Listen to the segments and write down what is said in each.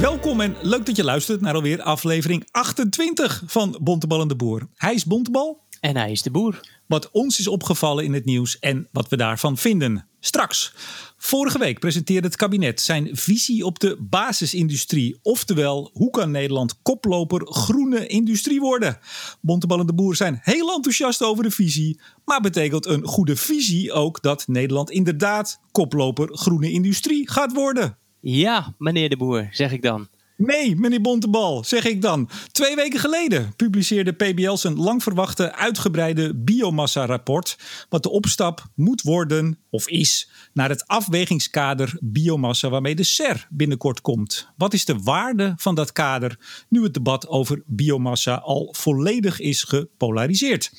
Welkom en leuk dat je luistert naar alweer aflevering 28 van Bontebal en de Boer. Hij is Bontebal. En hij is de boer. Wat ons is opgevallen in het nieuws en wat we daarvan vinden. Straks. Vorige week presenteerde het kabinet zijn visie op de basisindustrie. Oftewel, hoe kan Nederland koploper groene industrie worden? Bontebal en de Boer zijn heel enthousiast over de visie. Maar betekent een goede visie ook dat Nederland inderdaad koploper groene industrie gaat worden? Ja, meneer de boer, zeg ik dan. Nee, meneer Bontebal, zeg ik dan. Twee weken geleden publiceerde PBL zijn lang verwachte uitgebreide biomassa-rapport. Wat de opstap moet worden, of is, naar het afwegingskader biomassa waarmee de SER binnenkort komt. Wat is de waarde van dat kader nu het debat over biomassa al volledig is gepolariseerd?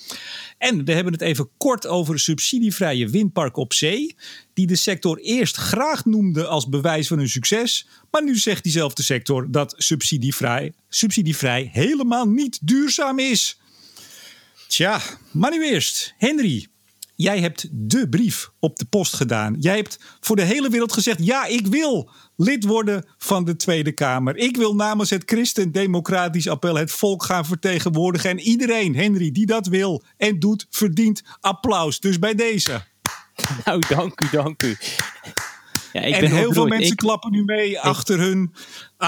En we hebben het even kort over subsidievrije windpark op zee, die de sector eerst graag noemde als bewijs van hun succes, maar nu zegt diezelfde sector dat subsidievrij, subsidievrij helemaal niet duurzaam is. Tja, maar nu eerst, Henry. Jij hebt de brief op de post gedaan. Jij hebt voor de hele wereld gezegd: ja, ik wil lid worden van de Tweede Kamer. Ik wil namens het Christen-Democratisch Appel het volk gaan vertegenwoordigen. En iedereen, Henry, die dat wil en doet, verdient applaus. Dus bij deze. Nou, dank u, dank u. Ja, ik en ben heel veel mensen klappen nu mee achter hun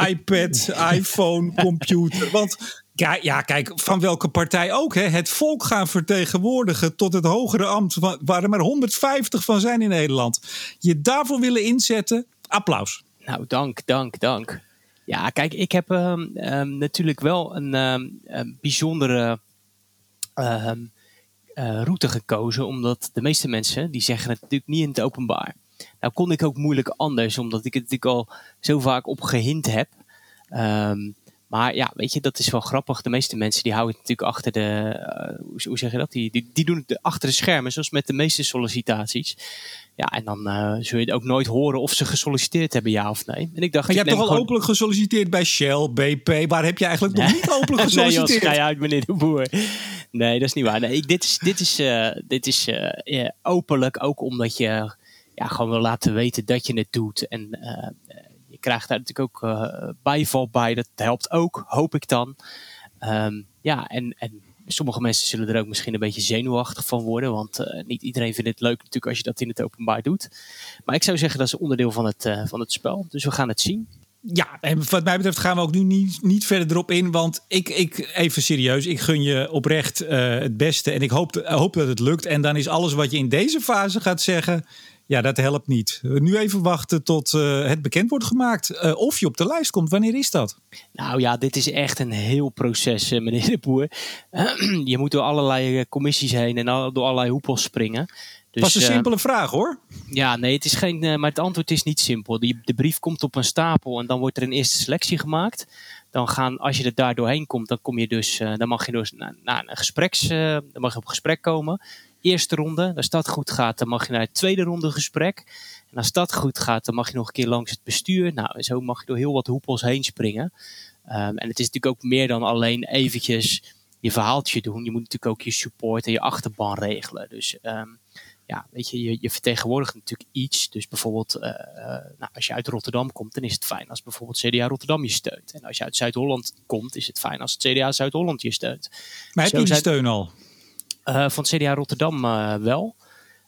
iPad, iPhone, computer. Want ja, ja, kijk, van welke partij ook. Hè? Het volk gaan vertegenwoordigen tot het hogere ambt, waar er maar 150 van zijn in Nederland. Je daarvoor willen inzetten, applaus. Nou, dank, dank, dank. Ja, kijk, ik heb um, um, natuurlijk wel een, een bijzondere uh, route gekozen, omdat de meeste mensen die zeggen het natuurlijk niet in het openbaar. Nou kon ik ook moeilijk anders, omdat ik het natuurlijk al zo vaak op gehind heb. Maar ja, weet je, dat is wel grappig. De meeste mensen die houden het natuurlijk achter de. Uh, hoe, zeg je dat? Die, die, die doen het achter de schermen, zoals met de meeste sollicitaties. Ja, en dan uh, zul je ook nooit horen of ze gesolliciteerd hebben, ja of nee. En ik dacht, maar je hebt toch al gewoon... openlijk gesolliciteerd bij Shell, BP. Waar heb je eigenlijk nog niet openlijk gesolliciteerd? nee, joh, uit, meneer de Boer. Nee, dat is niet waar. Nee, dit is, dit is, uh, dit is openlijk ook omdat je ja, gewoon wil laten weten dat je het doet. En je krijgt daar natuurlijk ook uh, bijval bij. Dat helpt ook, hoop ik dan. Um, ja, en, en sommige mensen zullen er ook misschien een beetje zenuwachtig van worden. Want uh, niet iedereen vindt het leuk natuurlijk als je dat in het openbaar doet. Maar ik zou zeggen dat is onderdeel van het, uh, van het spel. Dus we gaan het zien. Ja, en wat mij betreft gaan we ook nu niet, niet verder erop in. Want ik, ik, even serieus, ik gun je oprecht het beste. En ik hoop, hoop dat het lukt. En dan is alles wat je in deze fase gaat zeggen ja, dat helpt niet. Nu even wachten tot uh, het bekend wordt gemaakt. Uh, of je op de lijst komt. Wanneer is dat? Nou ja, dit is echt een heel proces, uh, meneer de Boer. je moet door allerlei commissies heen en al, door allerlei hoepels springen. Dus, Was een simpele vraag hoor. Ja, nee, het is geen, maar het antwoord is niet simpel. De, de brief komt op een stapel en dan wordt er een eerste selectie gemaakt. Dan gaan, als je er daar doorheen komt, dan kom je dus, dan mag je dus naar, naar een gespreks, dan mag je op gesprek komen eerste ronde. Als dat goed gaat, dan mag je naar het tweede ronde gesprek. En als dat goed gaat, dan mag je nog een keer langs het bestuur. Nou, en zo mag je door heel wat hoepels heen springen. Um, en het is natuurlijk ook meer dan alleen eventjes je verhaaltje doen. Je moet natuurlijk ook je support en je achterban regelen. Dus um, ja, weet je, je, je, vertegenwoordigt natuurlijk iets. Dus bijvoorbeeld, uh, nou, als je uit Rotterdam komt, dan is het fijn als bijvoorbeeld CDA Rotterdam je steunt. En als je uit Zuid-Holland komt, is het fijn als het CDA Zuid-Holland je steunt. Maar heb je die steun al? Uh, van CDA Rotterdam uh, wel.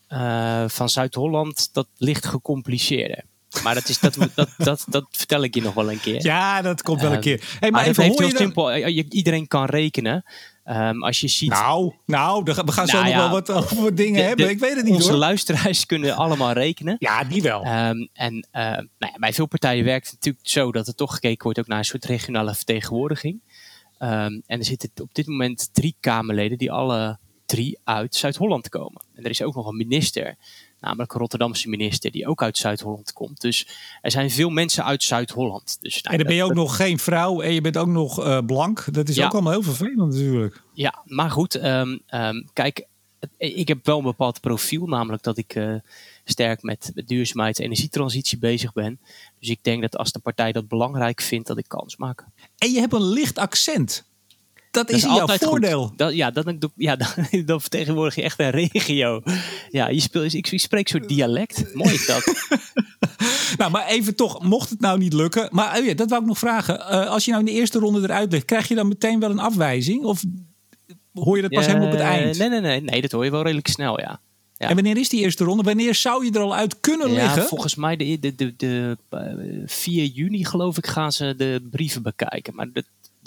Uh, van Zuid-Holland, dat ligt gecompliceerder. Maar dat, is, dat, dat, dat, dat vertel ik je nog wel een keer. Ja, dat komt wel een keer. Hey, maar, maar even, heel simpel. iedereen kan rekenen. Um, als je ziet... Nou, nou we gaan zo nou, nog ja, wel wat over dingen de, hebben. De, ik weet het niet Onze hoor. luisteraars kunnen allemaal rekenen. Ja, die wel. Um, en uh, nou ja, bij veel partijen werkt het natuurlijk zo dat er toch gekeken wordt ook naar een soort regionale vertegenwoordiging. Um, en er zitten op dit moment drie Kamerleden die alle drie uit Zuid-Holland komen. En er is ook nog een minister, namelijk een Rotterdamse minister, die ook uit Zuid-Holland komt. Dus er zijn veel mensen uit Zuid-Holland. Dus, nou, en dan ben je ook nog geen vrouw en je bent ook nog uh, blank. Dat is ja. ook allemaal heel vervelend natuurlijk. Ja, maar goed, um, um, kijk, ik heb wel een bepaald profiel, namelijk dat ik uh, sterk met, met duurzaamheid en energietransitie bezig ben. Dus ik denk dat als de partij dat belangrijk vindt, dat ik kans maak. En je hebt een licht accent. Dat, is, jouw voordeel. Dat, ja, dat, ja dan, dan, vertegenwoordig je echt een regio. Ja, je speelt, ik, ik spreek zo'n dialect. Mooi is dat. nou, maar even toch, mocht het nou niet lukken. Maar oh ja, dat wou ik nog vragen. Uh, als je nou in de eerste ronde eruit ligt, krijg je dan meteen wel een afwijzing? Of hoor je dat pas helemaal op het eind? Nee, nee, nee, nee, dat hoor je wel redelijk snel, ja. Ja. En wanneer is die eerste ronde? Wanneer zou je er al uit kunnen ja, liggen? Volgens mij de, de, de, de, 4 juni geloof ik gaan ze de brieven bekijken. Maar de,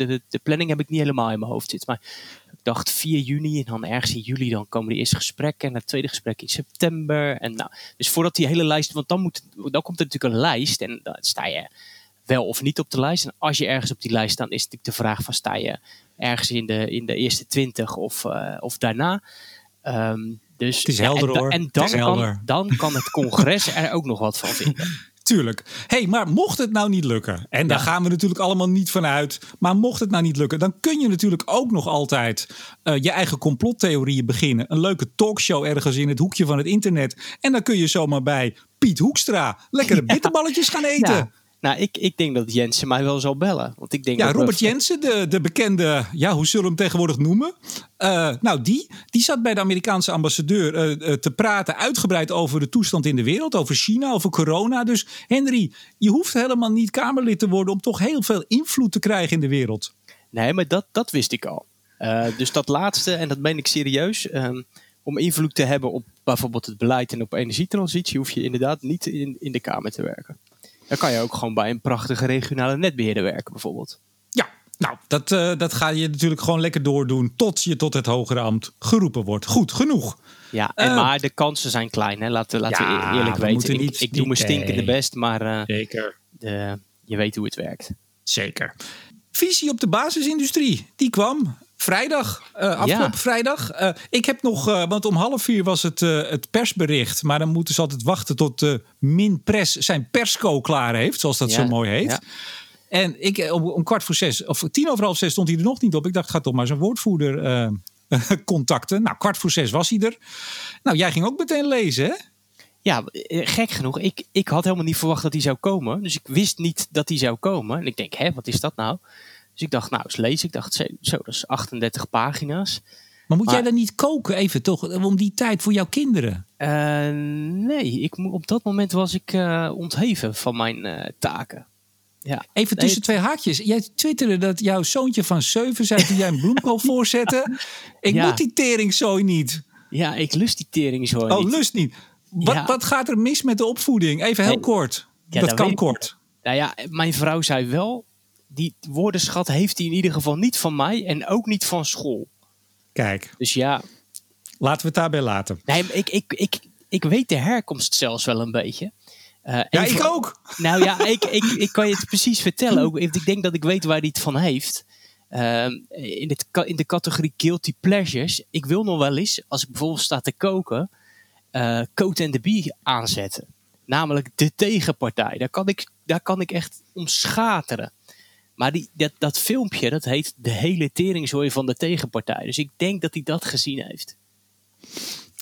de, de planning heb ik niet helemaal in mijn hoofd zitten. Maar ik dacht 4 juni en dan ergens in juli dan komen de eerste gesprekken. En het tweede gesprek in september. En nou, dus voordat die hele lijst, want dan, moet, dan komt er natuurlijk een lijst. En dan sta je wel of niet op de lijst. En als je ergens op die lijst staat, is natuurlijk de vraag van sta je ergens in de, in de eerste 20 of, uh, of daarna. Um, dus, het is helder ja, en, hoor. En dan, kan, dan kan het congres er ook nog wat van vinden. Tuurlijk. hey, maar mocht het nou niet lukken, en daar gaan we natuurlijk allemaal niet van uit, maar mocht het nou niet lukken, dan kun je natuurlijk ook nog altijd uh, je eigen complottheorieën beginnen. Een leuke talkshow ergens in het hoekje van het internet. En dan kun je zomaar bij Piet Hoekstra lekkere bitterballetjes gaan eten. Ja. Nou, ik, ik denk dat Jensen mij wel zal bellen. Want ik denk ja, dat Robert we... Jensen, de, de bekende, ja, hoe zullen we hem tegenwoordig noemen? Uh, nou, die, die zat bij de Amerikaanse ambassadeur uh, uh, te praten uitgebreid over de toestand in de wereld, over China, over corona. Dus Henry, je hoeft helemaal niet Kamerlid te worden om toch heel veel invloed te krijgen in de wereld. Nee, maar dat, dat wist ik al. dus dat laatste, en dat meen ik serieus, um, om invloed te hebben op bijvoorbeeld het beleid en op energietransitie, hoef je inderdaad niet in, in de Kamer te werken. Dan kan je ook gewoon bij een prachtige regionale netbeheerder werken, bijvoorbeeld. Ja, nou, dat, uh, dat ga je natuurlijk gewoon lekker doordoen tot je tot het hogere ambt geroepen wordt. Goed, genoeg. Ja, en, uh, maar de kansen zijn klein, hè? laten, laten ja, we eerlijk we weten. Niet, ik, ik doe mijn stinkende nee. best, maar uh, Zeker. De, je weet hoe het werkt. Zeker. Visie op de basisindustrie, die kwam vrijdag, uh, afgelopen ja. vrijdag. Uh, ik heb nog, uh, want om half vier was het, het persbericht. Maar dan moeten ze altijd wachten tot de Minpres zijn persco klaar heeft, zoals dat ja. zo mooi heet. Ja. En ik, om, om, kwart voor zes, of tien over half zes stond hij er nog niet op. Ik dacht, ga toch maar zijn woordvoerder contacten. Nou, kwart voor zes was hij er. Nou, jij ging ook meteen lezen, hè? Ja, gek genoeg. Ik, ik had helemaal niet verwacht dat hij zou komen. Dus ik wist niet dat hij zou komen. En ik denk, hè, wat is dat nou? Dus ik dacht, nou, eens lezen. Ik dacht, zo, dat is 38 pagina's. Maar moet maar, jij dan niet koken even, toch? Om die tijd voor jouw kinderen? Uh, nee, ik, op dat moment was ik uh, ontheven van mijn uh, taken. Ja. Even tussen nee, twee haakjes. Jij twitterde dat jouw zoontje van zeven zei toen jij een bloemkool voorzette. Ik ja. moet die teringzooi niet. Ja, ik lust die teringzooi oh, niet. Oh, lust niet. Wat, ja. wat gaat er mis met de opvoeding? Even heel nee. kort. Ja, dat, dat kan kort. Nou ja, mijn vrouw zei wel, die woordenschat heeft hij in ieder geval niet van mij en ook niet van school. Kijk. Dus ja. Laten we het daarbij laten. Nee, ik, ik, ik, ik weet de herkomst zelfs wel een beetje. Uh, ja, ik ook. Nou ja, ik, ik, ik kan je het precies vertellen. Ook, ik denk dat ik weet waar hij het van heeft. Uh, in, het, in de categorie guilty pleasures. Ik wil nog wel eens, als ik bijvoorbeeld sta te koken, uh, Coat and the Bee aanzetten. Namelijk de tegenpartij. Daar kan ik, daar kan ik echt om schateren. Maar die, dat, dat filmpje, dat heet De hele teringzooi van de tegenpartij. Dus ik denk dat hij dat gezien heeft.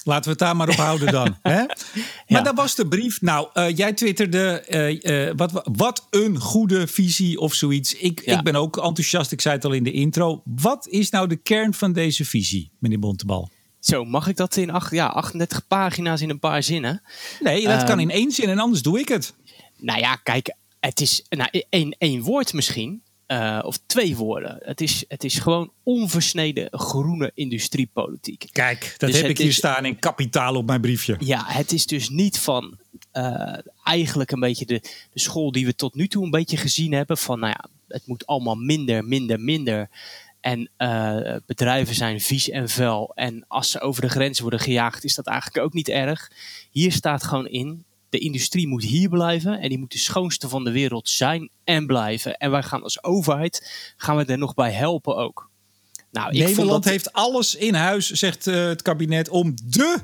Laten we het daar maar op houden dan. Hè? Maar ja. dat was de brief. Nou, uh, jij twitterde uh, uh, wat, wat een goede visie of zoiets. Ik, ja. ik ben ook enthousiast, ik zei het al in de intro. Wat is nou de kern van deze visie, meneer Bontebal? Zo, mag ik dat in acht, ja, 38 pagina's in een paar zinnen? Nee, dat kan in één zin en anders doe ik het. Nou ja, kijk, het is nou, één, één woord misschien. Uh, of twee woorden. Het is, het is gewoon onversneden groene industriepolitiek. Kijk, dat dus heb ik hier is, staan in kapitaal op mijn briefje. Ja, het is dus niet van uh, eigenlijk een beetje de, de school die we tot nu toe een beetje gezien hebben. Van nou ja, het moet allemaal minder, minder, minder. En uh, bedrijven zijn vies en vuil. En als ze over de grens worden gejaagd, is dat eigenlijk ook niet erg. Hier staat gewoon in: de industrie moet hier blijven en die moet de schoonste van de wereld zijn en blijven. En wij gaan als overheid gaan we er nog bij helpen ook. Nou, ik Nederland dat... heeft alles in huis, zegt uh, het kabinet, om de,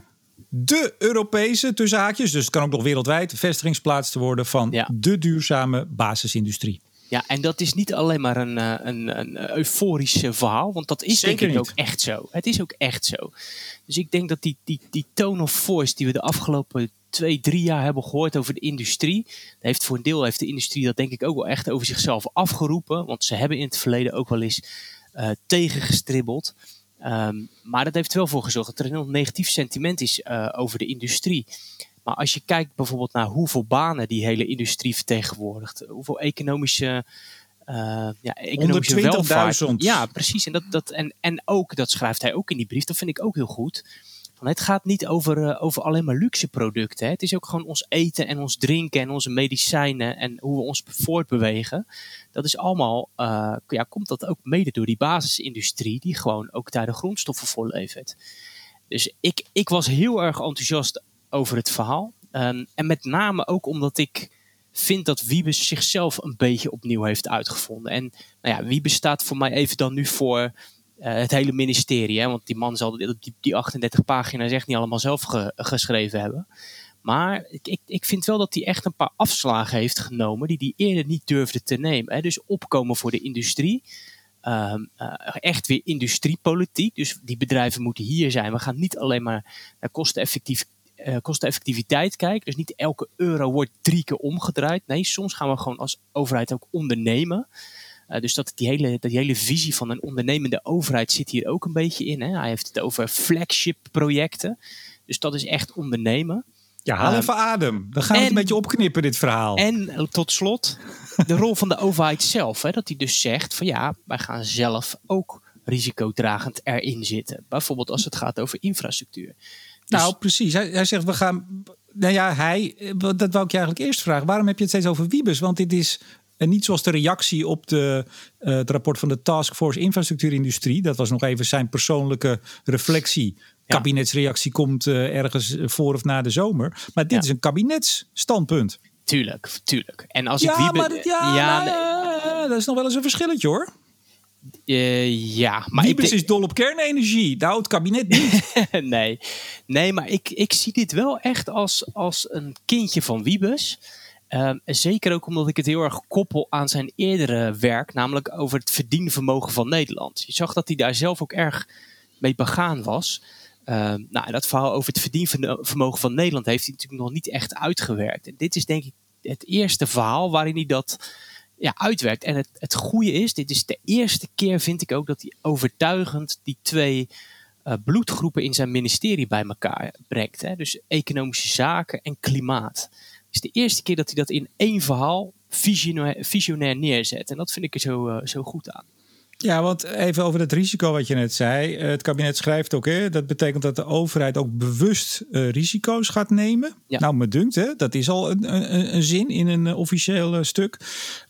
de Europese, tussen haakjes, dus het kan ook nog wereldwijd, vestigingsplaats te worden van ja. de duurzame basisindustrie. Ja, en dat is niet alleen maar een, een, een euforisch verhaal, want dat is Zeker denk ik niet. ook echt zo. Het is ook echt zo. Dus ik denk dat die, die, die tone of voice die we de afgelopen twee, drie jaar hebben gehoord over de industrie. Heeft voor een deel heeft de industrie dat denk ik ook wel echt over zichzelf afgeroepen. Want ze hebben in het verleden ook wel eens uh, tegengestribbeld. Um, maar dat heeft er wel voor gezorgd dat er een heel negatief sentiment is uh, over de industrie. Maar als je kijkt bijvoorbeeld naar hoeveel banen die hele industrie vertegenwoordigt, hoeveel economische, uh, ja, economische welvaart. Ja, precies. En, dat, dat, en, en ook, dat schrijft hij ook in die brief, dat vind ik ook heel goed. Het gaat niet over, uh, over alleen maar luxe producten. Hè. Het is ook gewoon ons eten en ons drinken en onze medicijnen en hoe we ons voortbewegen. Dat is allemaal, uh, ja, komt dat ook mede door die basisindustrie die gewoon ook daar de grondstoffen voor levert. Dus ik, ik was heel erg enthousiast over het verhaal. Um, en met name ook omdat ik vind dat Wiebes zichzelf een beetje opnieuw heeft uitgevonden. En nou ja, Wiebes staat voor mij even dan nu voor uh, het hele ministerie. Hè? Want die man zal die, die 38 pagina's echt niet allemaal zelf ge, geschreven hebben. Maar ik, ik, vind wel dat hij echt een paar afslagen heeft genomen die hij eerder niet durfde te nemen. Hè? Dus opkomen voor de industrie. Um, uh, echt weer industriepolitiek. Dus die bedrijven moeten hier zijn. We gaan niet alleen maar naar kosteneffectief uh, kosteneffectiviteit kijken. Dus niet elke euro wordt drie keer omgedraaid. Nee, soms gaan we gewoon als overheid ook ondernemen. Uh, dus dat die, hele, die hele visie van een ondernemende overheid zit hier ook een beetje in. Hè. Hij heeft het over flagship projecten. Dus dat is echt ondernemen. Ja, haal um, even adem. Dan gaan we het een beetje opknippen, dit verhaal. En tot slot, de rol van de overheid zelf. Hè, dat hij dus zegt van ja, wij gaan zelf ook risicodragend erin zitten. Bijvoorbeeld als het gaat over infrastructuur. Dus nou, precies. Hij, hij, zegt, we gaan... Nou ja, hij... Dat wou ik je eigenlijk eerst vragen. Waarom heb je het steeds over Wiebes? Want dit is en niet zoals de reactie op de, uh, het rapport van de Taskforce Infrastructuurindustrie. Dat was nog even zijn persoonlijke reflectie. Kabinetsreactie komt uh, ergens voor of na de zomer. Maar dit is een kabinetsstandpunt. Tuurlijk, tuurlijk. En als ja, ik Wiebe... maar dat, ja, ja nou, dat is nog wel eens een verschilletje hoor. Uh, ja, maar Wiebes is dol op kernenergie. Nou, het kabinet niet. nee. nee, maar ik, ik zie dit wel echt als, als een kindje van Wiebes. Um, zeker ook omdat ik het heel erg koppel aan zijn eerdere werk, namelijk over het verdienvermogen van Nederland. Je zag dat hij daar zelf ook erg mee begaan was. Um, nou, dat verhaal over het verdienvermogen van Nederland heeft hij natuurlijk nog niet echt uitgewerkt. En dit is denk ik het eerste verhaal waarin hij dat ja, uitwerkt. En het, het goede is, dit is de eerste keer vind ik ook dat hij overtuigend die twee uh, bloedgroepen in zijn ministerie bij elkaar brengt. Hè? Dus economische zaken en klimaat. Is de eerste keer dat hij dat in één verhaal visionair, visionair neerzet. En dat vind ik er zo, uh, zo goed aan. Ja, want even over het risico wat je net zei. Het kabinet schrijft ook, hè, dat betekent dat de overheid ook bewust uh, risico's gaat nemen. Ja. Nou, me dunkt, hè, dat is al een, een, een zin in een uh, officieel stuk.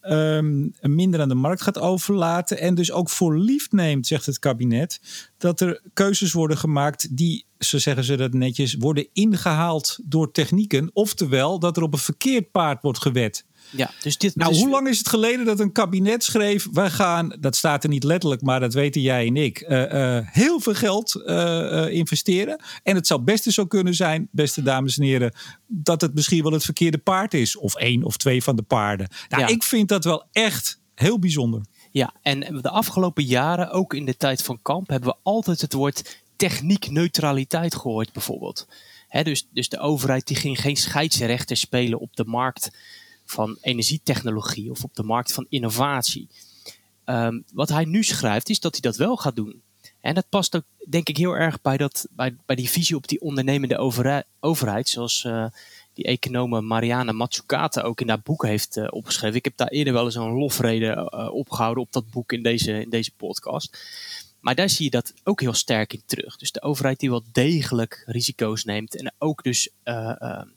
Um, minder aan de markt gaat overlaten. En dus ook voor lief neemt, zegt het kabinet, dat er keuzes worden gemaakt die, zo zeggen ze dat netjes, worden ingehaald door technieken. Oftewel, dat er op een verkeerd paard wordt gewet. Ja, dus dit, nou, dus... hoe lang is het geleden dat een kabinet schreef: wij gaan, dat staat er niet letterlijk, maar dat weten jij en ik, uh, uh, heel veel geld uh, investeren. En het zou best zo kunnen zijn, beste dames en heren, dat het misschien wel het verkeerde paard is, of één of twee van de paarden. Nou, ja. ik vind dat wel echt heel bijzonder. Ja, en de afgelopen jaren, ook in de tijd van Kamp, hebben we altijd het woord techniekneutraliteit gehoord, bijvoorbeeld. He, dus, dus de overheid die ging geen scheidsrechter spelen op de markt van energietechnologie of op de markt van innovatie. Um, wat hij nu schrijft is dat hij dat wel gaat doen. En dat past ook, denk ik, heel erg bij, dat, bij, bij die visie op die ondernemende overheid, zoals uh, die econoom Mariana Mazzucata ook in dat boek heeft uh, opgeschreven. Ik heb daar eerder wel eens een lofrede uh, opgehouden op dat boek in deze, in deze podcast. Maar daar zie je dat ook heel sterk in terug. Dus de overheid die wel degelijk risico's neemt en ook dus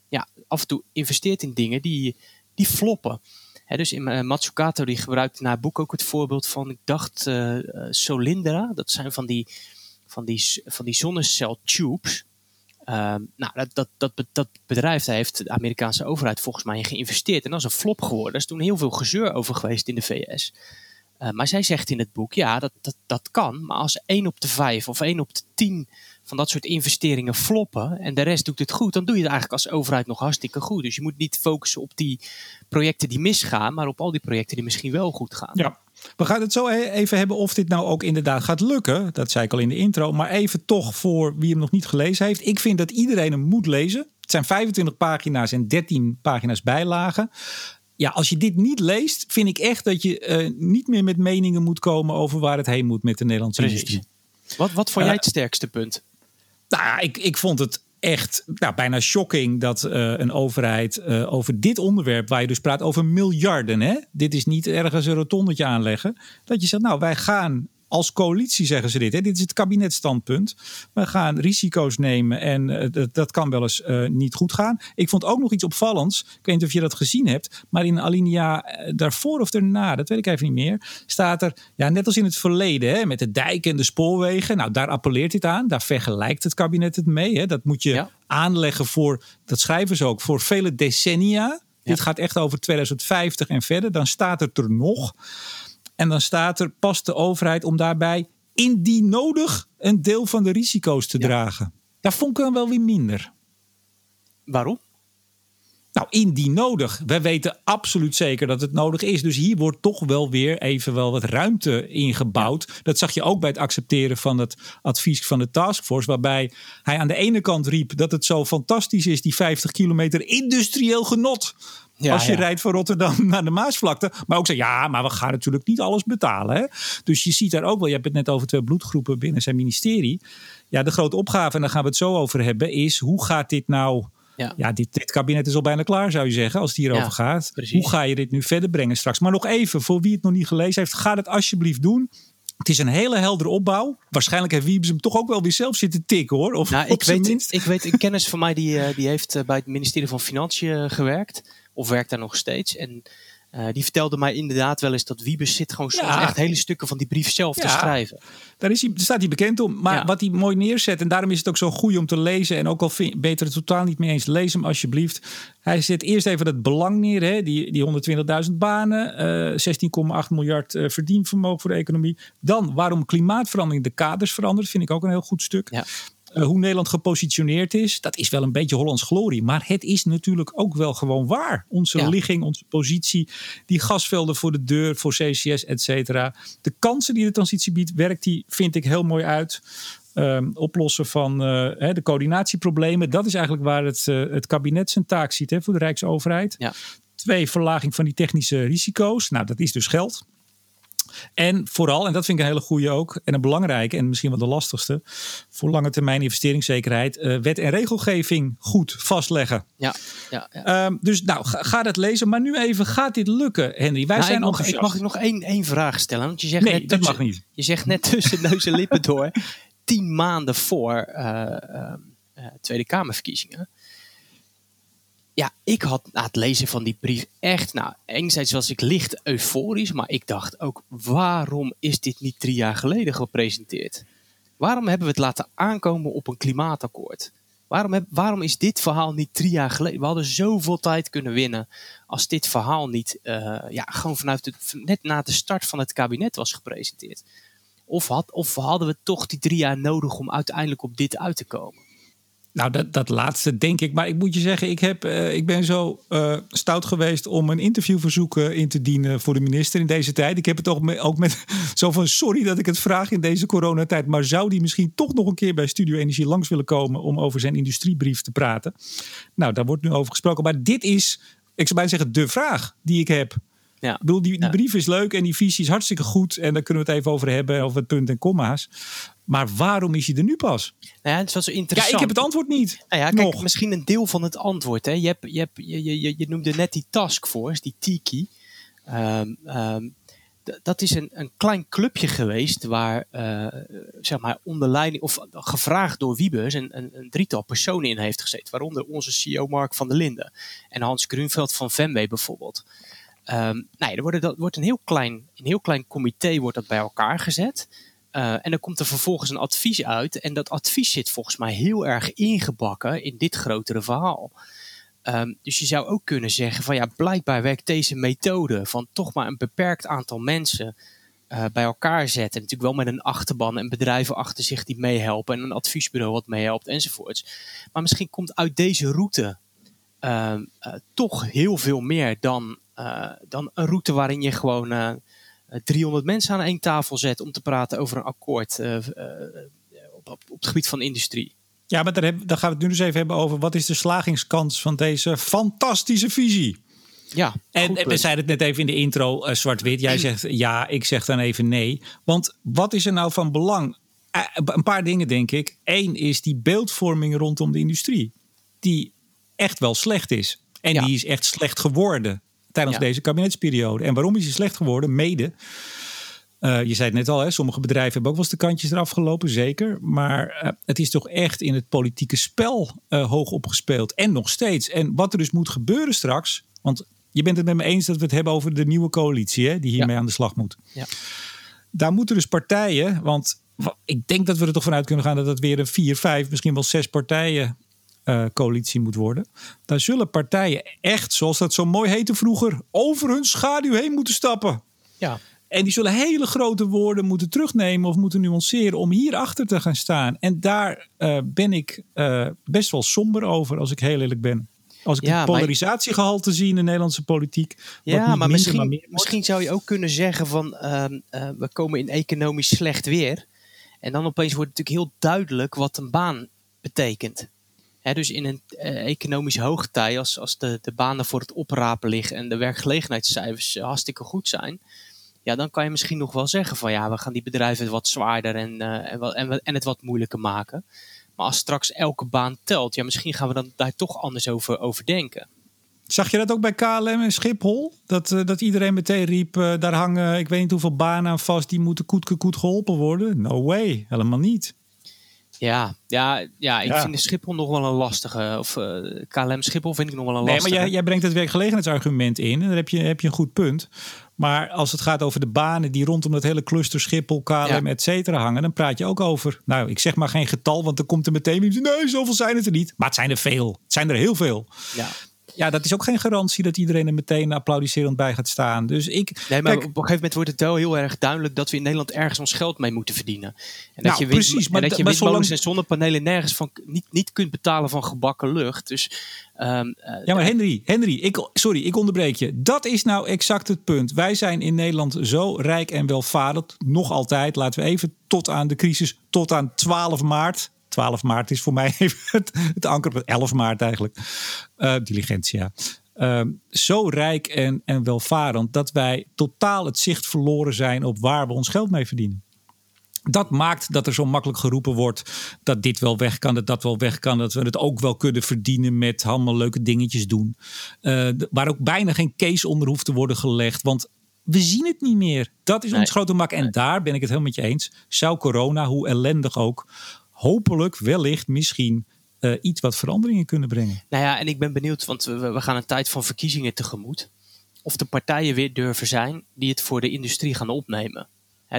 ja, af en toe investeert in dingen die die floppen. He, dus in, uh, Matsukato die gebruikt in haar boek ook het voorbeeld van, ik dacht, uh, Solindra. Dat zijn van die, van die, van die zonneceltubes. Uh, nou, dat, dat, dat, dat bedrijf daar heeft de Amerikaanse overheid volgens mij in geïnvesteerd. En dat is een flop geworden. Er is toen heel veel gezeur over geweest in de VS. Maar zij zegt in het boek, ja, dat, dat, dat kan. Maar als 1 op de 5 of 1 op de 10 van dat soort investeringen floppen en de rest doet het goed, dan doe je het eigenlijk als overheid nog hartstikke goed. Dus je moet niet focussen op die projecten die misgaan, maar op al die projecten die misschien wel goed gaan. Ja. We gaan het zo e- even hebben of dit nou ook inderdaad gaat lukken. Dat zei ik al in de intro. Maar even toch voor wie hem nog niet gelezen heeft. Ik vind dat iedereen hem moet lezen. Het zijn 25 pagina's en 13 pagina's bijlagen ja, als je dit niet leest, vind ik echt dat je uh, niet meer met meningen moet komen over waar het heen moet met de Nederlandse Precies. industrie. Wat, wat vond jij het sterkste punt? Nou ja, ik, ik vond het echt nou, bijna shocking dat uh, een overheid uh, over dit onderwerp, waar je dus praat over miljarden, hè? dit is niet ergens een rotondetje aanleggen, dat je zegt, nou wij gaan als coalitie zeggen ze dit. Hè? Dit is het kabinetstandpunt. We gaan risico's nemen en uh, dat, dat, kan wel eens uh, niet goed gaan. Ik vond ook nog iets opvallends. Ik weet niet of je dat gezien hebt. Maar in alinea daarvoor of daarna, dat weet ik even niet meer. Staat er, ja, net als in het verleden, hè, met de dijken en de spoorwegen. Nou, daar appelleert dit aan. Daar vergelijkt het kabinet het mee. Hè? Dat moet je ja. aanleggen voor, dat schrijven ze ook, voor vele decennia. Ja. Dit gaat echt over 2050 en verder. Dan staat het er nog. En dan staat er, past de overheid om daarbij indien nodig een deel van de risico's te ja. dragen. Daar vond ik dan wel weer minder. Waarom? Nou, indien nodig. We weten absoluut zeker dat het nodig is. Dus hier wordt toch wel weer even wel wat ruimte ingebouwd. Ja. Dat zag je ook bij het accepteren van het advies van de taskforce. Waarbij hij aan de ene kant riep dat het zo fantastisch is, die 50 kilometer industrieel genot. Ja, als je ja. rijdt van Rotterdam naar de Maasvlakte. Maar ook zeggen, ja, maar we gaan natuurlijk niet alles betalen. Hè? Dus je ziet daar ook wel, je hebt het net over twee bloedgroepen binnen zijn ministerie. Ja, de grote opgave, en daar gaan we het zo over hebben, is hoe gaat dit nou... Ja, ja dit, dit, kabinet is al bijna klaar, zou je zeggen, als het hierover ja, gaat. Precies. Hoe ga je dit nu verder brengen straks? Maar nog even, voor wie het nog niet gelezen heeft, ga het alsjeblieft doen. Het is een hele heldere opbouw. Waarschijnlijk heeft Wiebes hem toch ook wel weer zelf zitten tikken hoor. Of nou, ik, weet, ik weet een kennis van mij die, die heeft bij het ministerie van Financiën gewerkt of werkt daar nog steeds. En uh, die vertelde mij inderdaad wel eens dat Wiebes zit gewoon soms ja. echt hele stukken van die brief zelf ja. te schrijven. Daar, is hij, daar staat hij bekend om. Maar ja. wat hij mooi neerzet, en daarom is het ook zo goed om te lezen. En ook al vind, beter het totaal niet mee eens, lees hem alsjeblieft. Hij zet eerst even het belang neer, hè, die, die 120.000 banen, uh, 16,8 miljard uh, verdienvermogen voor de economie. Dan waarom klimaatverandering de kaders verandert, vind ik ook een heel goed stuk. Uh, hoe Nederland gepositioneerd is, dat is wel een beetje Hollands glorie. Maar het is natuurlijk ook wel gewoon waar. Onze ja. ligging, onze positie, die gasvelden voor de deur, voor CCS, et cetera. De kansen die de transitie biedt, werkt die, vind ik, heel mooi uit. Um, oplossen van uh, hè, de coördinatieproblemen. Dat is eigenlijk waar het, uh, het kabinet zijn taak ziet hè, voor de Rijksoverheid. Ja. Twee, verlaging van die technische risico's. Nou, dat is dus geld. En vooral, en dat vind ik een hele goede ook, en een belangrijke en misschien wel de lastigste, voor lange termijn investeringszekerheid, uh, wet en regelgeving goed vastleggen. Ja, ja, ja. Um, dus nou, ga, ga, dat lezen. Maar nu even, gaat dit lukken, Henry? Wij nou, zijn ik mag, ik mag ik nog één, één vraag stellen? Want je zegt nee, net dat tussen, mag niet. Je zegt net tussen neus en lippen door, tien maanden voor uh, uh, Tweede Kamerverkiezingen ja, ik had na het lezen van die brief echt, nou, enerzijds was ik licht euforisch, maar ik dacht ook, waarom is dit niet drie jaar geleden gepresenteerd? Waarom hebben we het laten aankomen op een klimaatakkoord? Waarom, waarom is dit verhaal niet drie jaar geleden? We hadden zoveel tijd kunnen winnen als dit verhaal niet uh, ja, gewoon vanuit de, net na de start van het kabinet was gepresenteerd. Of, had, of hadden we toch die drie jaar nodig om uiteindelijk op dit uit te komen? Nou, dat, dat laatste denk ik. Maar ik moet je zeggen, ik, heb, uh, ik ben zo uh, stout geweest om een interviewverzoek in te dienen voor de minister in deze tijd. Ik heb het ook ook met zo van sorry dat ik het vraag in deze coronatijd. Maar zou die misschien toch nog een keer bij Studio Energie langs willen komen om over zijn industriebrief te praten? Nou, daar wordt nu over gesproken. Maar dit is, ik zou bijna zeggen, de vraag die ik heb. Ja. Ik bedoel, die, die ja. brief is leuk en die visie is hartstikke goed. En daar kunnen we het even over hebben, over het punt en komma's. Maar waarom is hij er nu pas? Nou ja, het was zo interessant. Ja, ik heb het antwoord niet. Nou ja, kijk, misschien een deel van het antwoord. Hè. Je, hebt, je, hebt, je, je, je noemde net die taskforce, die Tiki. Um, um, dat is een, een klein clubje geweest waar, uh, zeg maar, onder leiding, of gevraagd door Wiebes, een, een, een, drietal personen in heeft gezeten. Waaronder onze CEO Mark van der Linden en Hans Grunveld van Venway bijvoorbeeld. Um, nou ja, er wordt, een heel klein, een heel klein comité wordt dat bij elkaar gezet. Uh, en dan komt er vervolgens een advies uit. En dat advies zit volgens mij heel erg ingebakken in dit grotere verhaal. Um, dus je zou ook kunnen zeggen van ja, blijkbaar werkt deze methode van toch maar een beperkt aantal mensen uh, bij elkaar zetten. Natuurlijk wel met een achterban en bedrijven achter zich die meehelpen en een adviesbureau wat meehelpt enzovoorts. Maar misschien komt uit deze route uh, uh, toch heel veel meer dan, dan een route waarin je gewoon 300 mensen aan één tafel zet om te praten over een akkoord uh, uh, op, op, op, het gebied van industrie. Ja, maar daar, heb, daar gaan we het nu dus even hebben over wat is de slagingskans van deze fantastische visie. Ja, en, en we zeiden het net even in de intro, uh, zwart-wit. Jij zegt ja, ik zeg dan even nee. Want wat is er nou van belang eh, een paar dingen denk ik. Eén is die beeldvorming rondom de industrie. Die echt wel slecht is. En Ja. die is echt slecht geworden tijdens Ja. deze kabinetsperiode. En waarom is die slecht geworden? Mede. eh, je zei het net al, hè, sommige bedrijven hebben ook wel eens de kantjes eraf gelopen, zeker. Maar eh, het is toch echt in het politieke spel eh, hoog opgespeeld. En nog steeds. En wat er dus moet gebeuren straks. Want je bent het met me eens dat we het hebben over de nieuwe coalitie, hè, die hiermee aan de slag moet. Ja. Daar moeten dus partijen, want wa- ik denk dat we er toch vanuit kunnen gaan dat het weer een vier, vijf, misschien wel zes partijen eh, coalitie moet worden. Daar zullen partijen echt, zoals dat zo mooi heette vroeger, over hun schaduw heen moeten stappen. Ja. En die zullen hele grote woorden moeten terugnemen of moeten nuanceren om hierachter te gaan staan. En daar eh, ben ik eh, best wel somber over, als ik heel eerlijk ben. Als ik Ja, het maar- polarisatiegehalte zie in de Nederlandse politiek. Ja, maar minder, misschien, wordt. misschien zou je ook kunnen zeggen van ehm, eh, we komen in economisch slecht weer. En dan opeens wordt het natuurlijk heel duidelijk wat een baan betekent. Dus in een eh, economische hoogtij, als, als de, de banen voor het oprapen liggen en de werkgelegenheidscijfers eh, hartstikke goed zijn, ja, dan kan je misschien nog wel zeggen van ja, we gaan die bedrijven wat zwaarder en, eh, en, en, het wat moeilijker maken. Maar als straks elke baan telt, ja, misschien gaan we dan daar toch anders over, denken. Zag je dat ook bij KLM en Schiphol? Dat, dat iedereen meteen riep, daar hangen ik weet niet hoeveel banen aan vast, die moeten koet koet geholpen worden. No way, helemaal niet. Ja, ja, ja ik Ja. vind de Schiphol nog wel een lastige. Of eh, KLM Schiphol vind ik nog wel een Nee, lastige. maar jij, jij brengt het werkgelegenheidsargument in en daar heb je, heb je een goed punt. Maar als het gaat over de banen die rondom dat hele cluster Schiphol, KLM, Ja. et cetera hangen, dan praat je ook over. Nou, ik zeg maar geen getal, want dan komt er meteen iemand. Nee, zoveel zijn het er niet. Maar het zijn er veel. Het zijn er heel veel. Ja. Ja, dat is ook geen garantie dat iedereen er meteen applaudisserend bij gaat staan. Dus ik. Nee, maar kijk, op een gegeven moment wordt het wel heel erg duidelijk dat we in Nederland ergens ons geld mee moeten verdienen. En dat Nou, je, wind- precies, maar en dat d- je maar windmolens en zonnepanelen nergens van niet, niet kunt betalen van gebakken lucht. Dus ehm, eh, Ja, maar Henry, Henry ik, sorry, ik onderbreek je. Dat is nou exact het punt. Wij zijn in Nederland zo rijk en welvarend. Nog altijd. Laten we even tot aan de crisis, tot aan 12 maart. 12 maart is voor mij even het, het anker. 11 maart eigenlijk. Eh diligentia. Ehm, zo rijk en, en welvarend dat wij totaal het zicht verloren zijn op waar we ons geld mee verdienen. Dat maakt dat er zo makkelijk geroepen wordt dat dit wel weg kan, dat dat wel weg kan, dat we het ook wel kunnen verdienen met allemaal leuke dingetjes doen. Eh, waar ook bijna geen case onder hoeft te worden gelegd, want we zien het niet meer. Dat is Nee. ons grote mak. En daar ben ik het helemaal met je eens. Zou corona, hoe ellendig ook, hopelijk, wellicht, misschien eh, iets wat veranderingen kunnen brengen. Nou ja, en ik ben benieuwd, want we, we gaan een tijd van verkiezingen tegemoet. Of de partijen weer durven zijn die het voor de industrie gaan opnemen.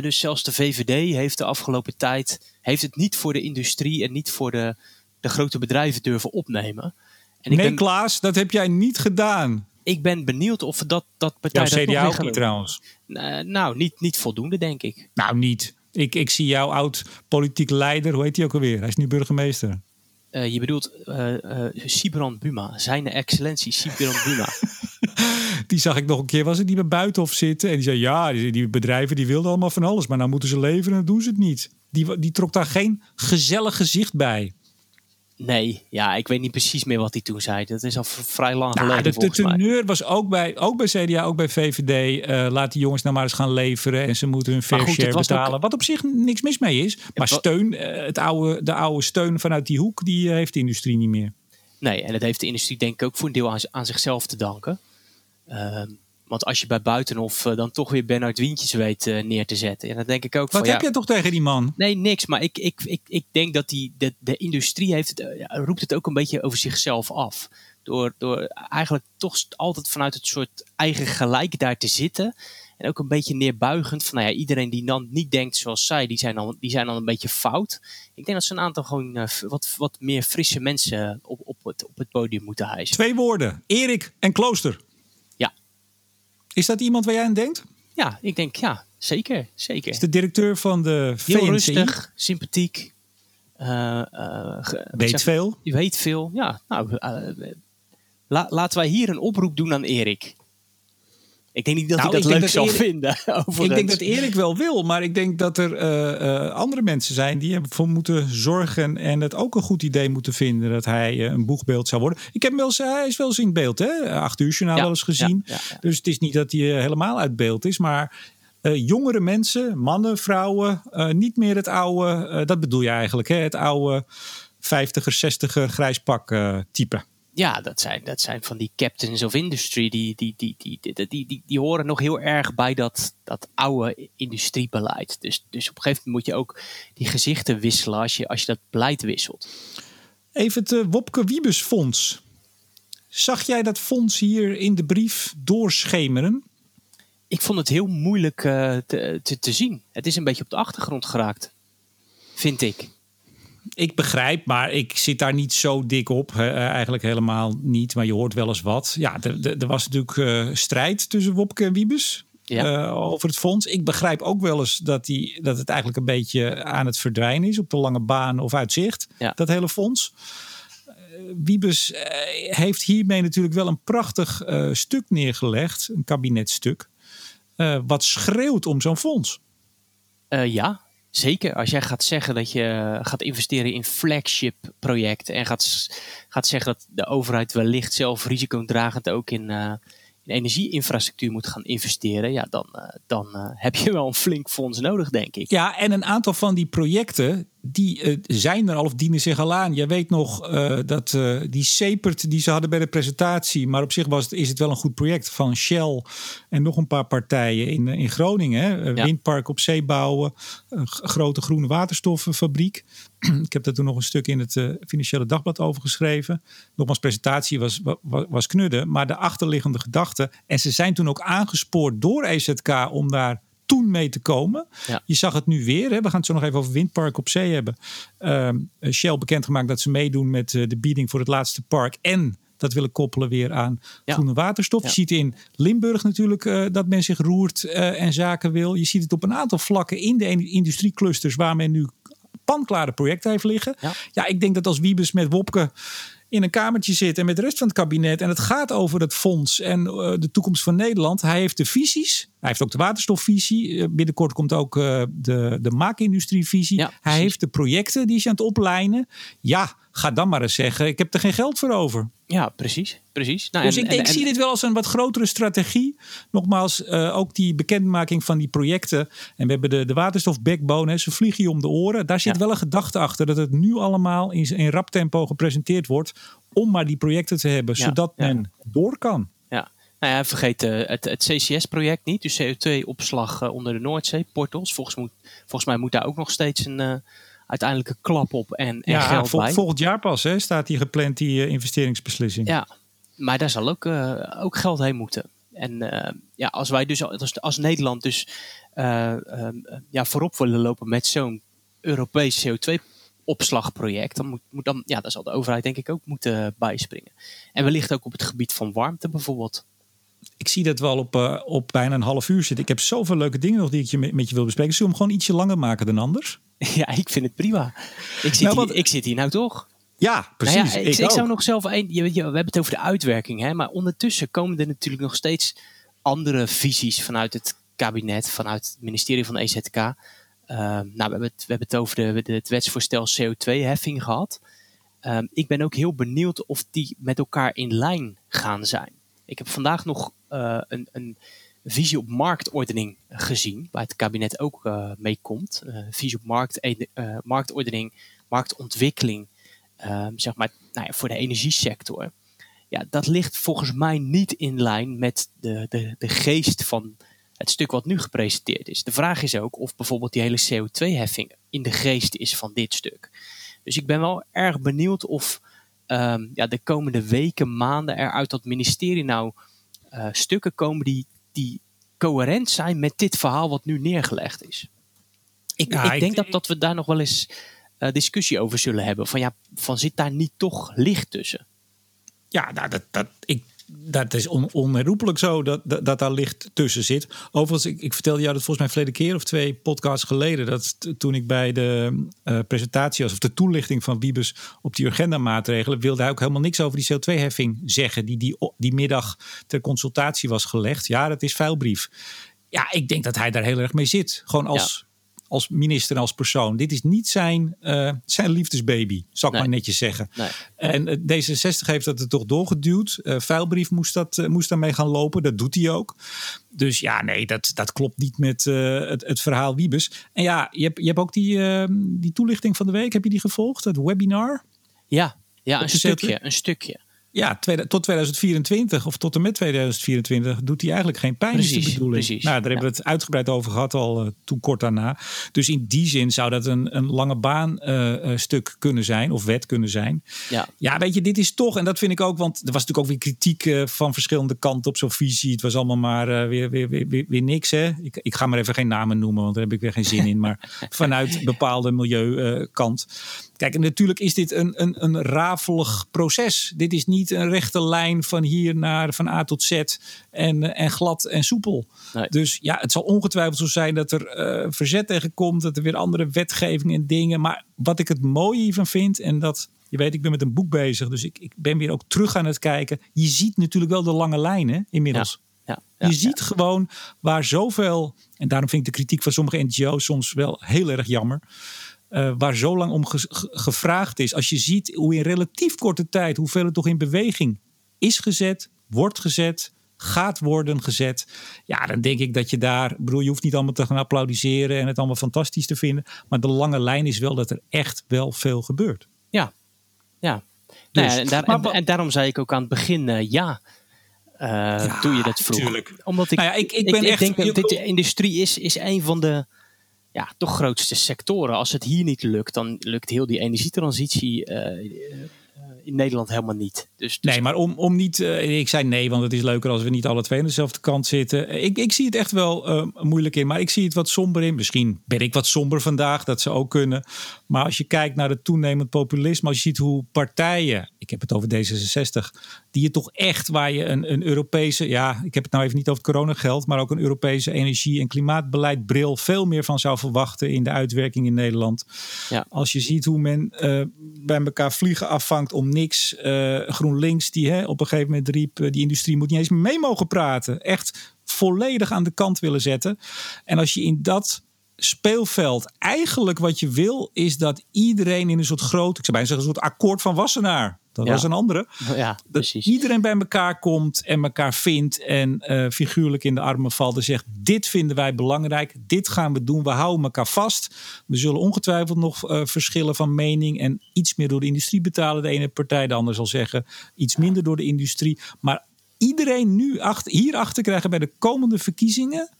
Dus zelfs de VVD heeft de afgelopen tijd heeft het niet voor de industrie en niet voor de, de grote bedrijven durven opnemen. En ik, nee, ben, Klaas, dat heb jij niet gedaan. ik ben benieuwd of dat, dat Jouw partijen dat nog CDA ook niet trouwens. Eh, nou, niet, niet voldoende, denk ik. Nou, niet. Ik, ik zie jouw oud politiek leider, hoe heet hij ook alweer? Hij is nu burgemeester. Eh, je bedoelt Sibrand Buma, zijn excellentie Sibrand Buma. Die zag ik nog een keer, was het die bij Buitenhof zitten. En die zei, ja, die, die bedrijven die wilden allemaal van alles. Maar nou moeten ze leveren en dan doen ze het niet. Die, die trok daar geen gezellig gezicht bij. Nee, ja, ik weet niet precies meer wat hij toen zei. Dat is al vrij lang Nou, geleden de, de teneur was ook bij, ook bij CDA, ook bij VVD. eh, laat die jongens nou maar eens gaan leveren. En ze moeten hun fair goed, share betalen. ook- Wat op zich niks mis mee is. Maar steun, eh, het oude, de oude steun vanuit die hoek, die eh, heeft de industrie niet meer. Nee, en dat heeft de industrie denk ik ook voor een deel aan, aan zichzelf te danken. Want als je bij Buitenhof eh, dan toch weer Bernard Wientjes weet eh, neer te zetten. Ja, dan denk ik ook Wat van heb ja, je toch tegen die man? Nee, niks. Maar ik, ik, ik, ik denk dat die, de, de industrie heeft het, eh, roept het ook een beetje over zichzelf af. Door, door eigenlijk toch altijd vanuit het soort eigen gelijk daar te zitten. En ook een beetje neerbuigend. Van, nou ja, iedereen die dan niet denkt zoals zij, die zijn dan, die zijn dan een beetje fout. Ik denk dat ze een aantal gewoon wat, wat meer frisse mensen op, op, het, op het podium moeten hijsen. Twee woorden. Erik en Klooster. Is dat iemand waar jij aan denkt? Ja, ik denk ja, zeker. zeker. Is de directeur van de Heel VNCI. rustig, sympathiek. eh, eh, Weet zeg- veel. Weet veel. Ja, nou, eh, la- laten wij hier een oproep doen aan Erik. Ik denk niet dat Nou, hij ik dat leuk dat zal Erik- vinden. Ik denk dat Erik wel wil, maar ik denk dat er eh, eh, andere mensen zijn die ervoor moeten zorgen en het ook een goed idee moeten vinden dat hij eh, een boegbeeld zou worden. Ik heb hem wel eens, hij is wel eens in beeld, hè? Acht uur journaal Ja, wel eens gezien. ja, ja, ja. Dus het is niet dat hij helemaal uit beeld is, maar Uh, jongere mensen, mannen, vrouwen, uh, niet meer het oude, uh, dat bedoel je eigenlijk, hè? het oude 50er, 60er grijs pak type. Ja, dat zijn, dat zijn van die captains of industry. Die, die, die, die, die, die, die, die horen nog heel erg bij dat, dat oude industriebeleid. Dus, dus op een gegeven moment moet je ook die gezichten wisselen als je, als je dat beleid wisselt. Even het Wopke Wiebes Fonds. Zag jij dat fonds hier in de brief doorschemeren? Ik vond het heel moeilijk uh, te, te, te, zien. Het is een beetje op de achtergrond geraakt, vind ik. Ik begrijp, maar ik zit daar niet zo dik op. Uh, eigenlijk helemaal niet, maar je hoort wel eens wat. Ja, er was natuurlijk uh, strijd tussen Wopke en Wiebes. Ja. over het fonds. Ik begrijp ook wel eens dat, die, dat het eigenlijk een beetje aan het verdwijnen is op de lange baan of uitzicht. Ja. Dat hele fonds. Wiebes eh, heeft hiermee natuurlijk wel een prachtig stuk neergelegd, een kabinetstuk, wat schreeuwt om zo'n fonds. ja, zeker. Als jij gaat zeggen dat je gaat investeren in flagship projecten en gaat, gaat zeggen dat de overheid wellicht zelf risicodragend ook in, in energieinfrastructuur moet gaan investeren, ja, dan, dan heb je wel een flink fonds nodig, denk ik. Ja, en een aantal van die projecten die uh, zijn er al of dienen zich al aan. Je weet nog uh, dat uh, die Sepert die ze hadden bij de presentatie, maar op zich was het, is het wel een goed project van Shell en nog een paar partijen in, in Groningen. Hè? Ja. Windpark op zee bouwen, een grote groene waterstoffenfabriek. Ik heb daar toen nog een stuk in het Financiële Dagblad over geschreven. Nogmaals, presentatie was, was, was knudden, maar de achterliggende gedachte. En ze zijn toen ook aangespoord door EZK om daar toen mee te komen. Ja. Je zag het nu weer. Hè. We gaan het zo nog even over Windpark op Zee hebben. Uh, Shell bekendgemaakt dat ze meedoen met uh, de bieding voor het laatste park. En dat willen koppelen weer aan ja. groene waterstof. Ja. Je ziet in Limburg natuurlijk uh, dat men zich roert uh, en zaken wil. Je ziet het op een aantal vlakken in de industrieclusters waar men nu panklare projecten heeft liggen. Ja. ja, ik denk dat als Wiebes met Wopke in een kamertje zit en met de rest van het kabinet en het gaat over het fonds en uh, de toekomst van Nederland. Hij heeft de visies. Hij heeft ook de waterstofvisie. Uh, binnenkort komt ook uh, de, de maakindustrievisie. Ja, hij heeft de projecten die is aan het oplijnen. Ja, ga dan maar eens zeggen, ik heb er geen geld voor over. Ja, precies. precies. Nou, dus en, ik denk, en, zie dit wel als een wat grotere strategie. Nogmaals, uh, ook die bekendmaking van die projecten. En we hebben de, de waterstof backbone, hè, ze vliegen je om de oren. Daar zit ja. wel een gedachte achter dat het nu allemaal in, in rap tempo gepresenteerd wordt. Om maar die projecten te hebben, ja, zodat men door kan. Ja, nou ja, vergeet uh, het, het CCS-project niet. Dus CO2-opslag uh, onder de Noordzee, Portals. Volgens, moet, volgens mij moet daar ook nog steeds een uiteindelijke klap op en, en ja, geld vol, bij. Volgend jaar pas hè, staat hier gepland, die uh, investeringsbeslissing. Ja, maar daar zal ook, uh, ook geld heen moeten. En uh, ja, als wij dus als, als Nederland dus um, ja, voorop willen lopen met zo'n Europees CO2-opslagproject, dan moet, moet dan, ja, daar zal de overheid denk ik ook moeten bijspringen. En wellicht ook op het gebied van warmte bijvoorbeeld ik zie dat wel op, uh, op bijna een half uur zitten. Ik heb zoveel leuke dingen nog die ik je met, met je wil bespreken. Zullen we hem gewoon ietsje langer maken dan anders? Ja, ik vind het prima. Ik zit, nou, wat, hier, ik zit hier nou toch. Ja, precies. Nou ja, ik, ik, ik zou nog zelf je, we hebben het over de uitwerking, hè, maar ondertussen komen er natuurlijk nog steeds andere visies vanuit het kabinet, vanuit het ministerie van EZK. Uh, nou, we hebben, het, we hebben het over de, de, het wetsvoorstel CO2-heffing gehad. Um, ik ben ook heel benieuwd of die met elkaar in lijn gaan zijn. Ik heb vandaag nog uh, een, een visie op marktordening gezien, waar het kabinet ook uh, mee komt. Uh, visie op markt, uh, marktordening, marktontwikkeling, zeg maar, nou ja, voor de energiesector. Ja, dat ligt volgens mij niet in lijn met de, de, de geest van het stuk wat nu gepresenteerd is. De vraag is ook of bijvoorbeeld die hele CO2-heffing in de geest is van dit stuk. Dus ik ben wel erg benieuwd of um, ja, de komende weken, maanden er uit dat ministerie nou stukken komen die die coherent zijn met dit verhaal wat nu neergelegd is. Ik, ja, ik denk ik, dat, dat we daar nog wel eens uh, discussie over zullen hebben. Van ja, van zit daar niet toch licht tussen? Ja, nou, dat, dat, ik dat is on, onherroepelijk zo dat, dat, dat, daar licht tussen zit. Overigens, ik, ik vertelde jou dat volgens mij verleden keer of twee podcasts geleden. Dat toen ik bij de uh, presentatie was, of de toelichting van Wiebes op die agenda-maatregelen, wilde hij ook helemaal niks over die CO2-heffing zeggen. Die, die die middag ter consultatie was gelegd. Ja, dat is vuilbrief. Ja, ik denk dat hij daar heel erg mee zit. Gewoon als. Ja als minister en als persoon. Dit is niet zijn, uh, zijn liefdesbaby, zal ik maar netjes zeggen. Nee. En uh, D66 heeft dat er toch doorgeduwd. Uh, vuilbrief moest, dat, moest daarmee gaan lopen. Dat doet hij ook. Dus ja, nee, dat, dat klopt niet met het, het verhaal Wiebes. En ja, je hebt, je hebt ook die, ehm, die toelichting van de week. Heb je die gevolgd? Het webinar? Ja, ja een stukje, een stukje ja, tot 2024 of tot en met 2024 doet hij eigenlijk geen pijn. Precies, is bedoeling. Precies, nou, daar hebben we het uitgebreid over gehad al uh, toen kort daarna. Dus in die zin zou dat een, een lange baan uh, stuk kunnen zijn of wet kunnen zijn. Ja. ja, weet je, dit is toch, en dat vind ik ook, want er was natuurlijk ook weer kritiek uh, van verschillende kanten op zo'n visie. Het was allemaal maar weer, weer, weer, weer, weer, niks. Hè? Ik, ik ga maar even geen namen noemen, want daar heb ik weer geen zin in. Maar vanuit bepaalde milieukant. Kijk, en natuurlijk is dit een, een, een rafelig proces. Dit is niet een rechte lijn van hier naar van A tot Z en, eh, en glad en soepel. Dus ja, het zal ongetwijfeld zo zijn dat er uh, verzet tegen komt, dat er weer andere wetgeving en dingen. Maar wat ik het mooie hiervan vind, en dat je weet, ik ben met een boek bezig, dus ik, ik ben weer ook terug aan het kijken. Je ziet natuurlijk wel de lange lijnen inmiddels. Ja. Ja, je ziet gewoon waar zoveel, en daarom vind ik de kritiek van sommige NGO's soms wel heel erg jammer. Uh, waar zo lang om gevraagd is. Als je ziet hoe in relatief korte tijd, hoeveel het toch in beweging is gezet, wordt gezet, gaat worden gezet. Ja, dan denk ik dat je daar, bedoel, je hoeft niet allemaal te gaan applaudisseren en het allemaal fantastisch te vinden. Maar de lange lijn is wel dat er echt wel veel gebeurt. Ja, ja. Dus, nou ja en, daar, maar, en, daarom zei ik ook aan het begin uh, ja. Uh, ja, toen je dat vroeg. Tuurlijk. Omdat ik, nou ja, ik, ik, ben ik, echt, denk dat de industrie is, is een van de ja, toch grootste sectoren. Als het hier niet lukt, dan lukt heel die energietransitie uh, in Nederland helemaal niet. Dus, dus, Nee, maar om, om niet. Uh, ik zei nee, want het is leuker als we niet alle twee aan dezelfde kant zitten. Ik, ik zie het echt wel uh, moeilijk in, maar ik zie het wat somber in. Misschien ben ik wat somber vandaag, dat ze ook kunnen. Maar als je kijkt naar het toenemend populisme, als je ziet hoe partijen, ik heb het over D66, die je toch echt waar je een, een Europese, ja, ik heb het nou even niet over het coronageld, maar ook een Europese energie- en klimaatbeleid bril veel meer van zou verwachten in de uitwerking in Nederland. Ja. Als je ziet hoe men uh, bij elkaar vliegen afvangt om niks. Uh, GroenLinks die hè, op een gegeven moment riep, uh, die industrie moet niet eens mee mogen praten. Echt volledig aan de kant willen zetten. En als je in dat speelveld eigenlijk wat je wil is dat iedereen in een soort groot, ik zou bijna zeggen, een soort akkoord van Wassenaar. Dat was een andere. Ja, dat iedereen bij elkaar komt en elkaar vindt en uh, figuurlijk in de armen valt en zegt: Dit vinden wij belangrijk, dit gaan we doen, we houden elkaar vast. We zullen ongetwijfeld nog uh, verschillen van mening en iets meer door de industrie betalen. De ene partij, de ander zal zeggen iets minder door de industrie. Maar iedereen nu achter, hierachter krijgen bij de komende verkiezingen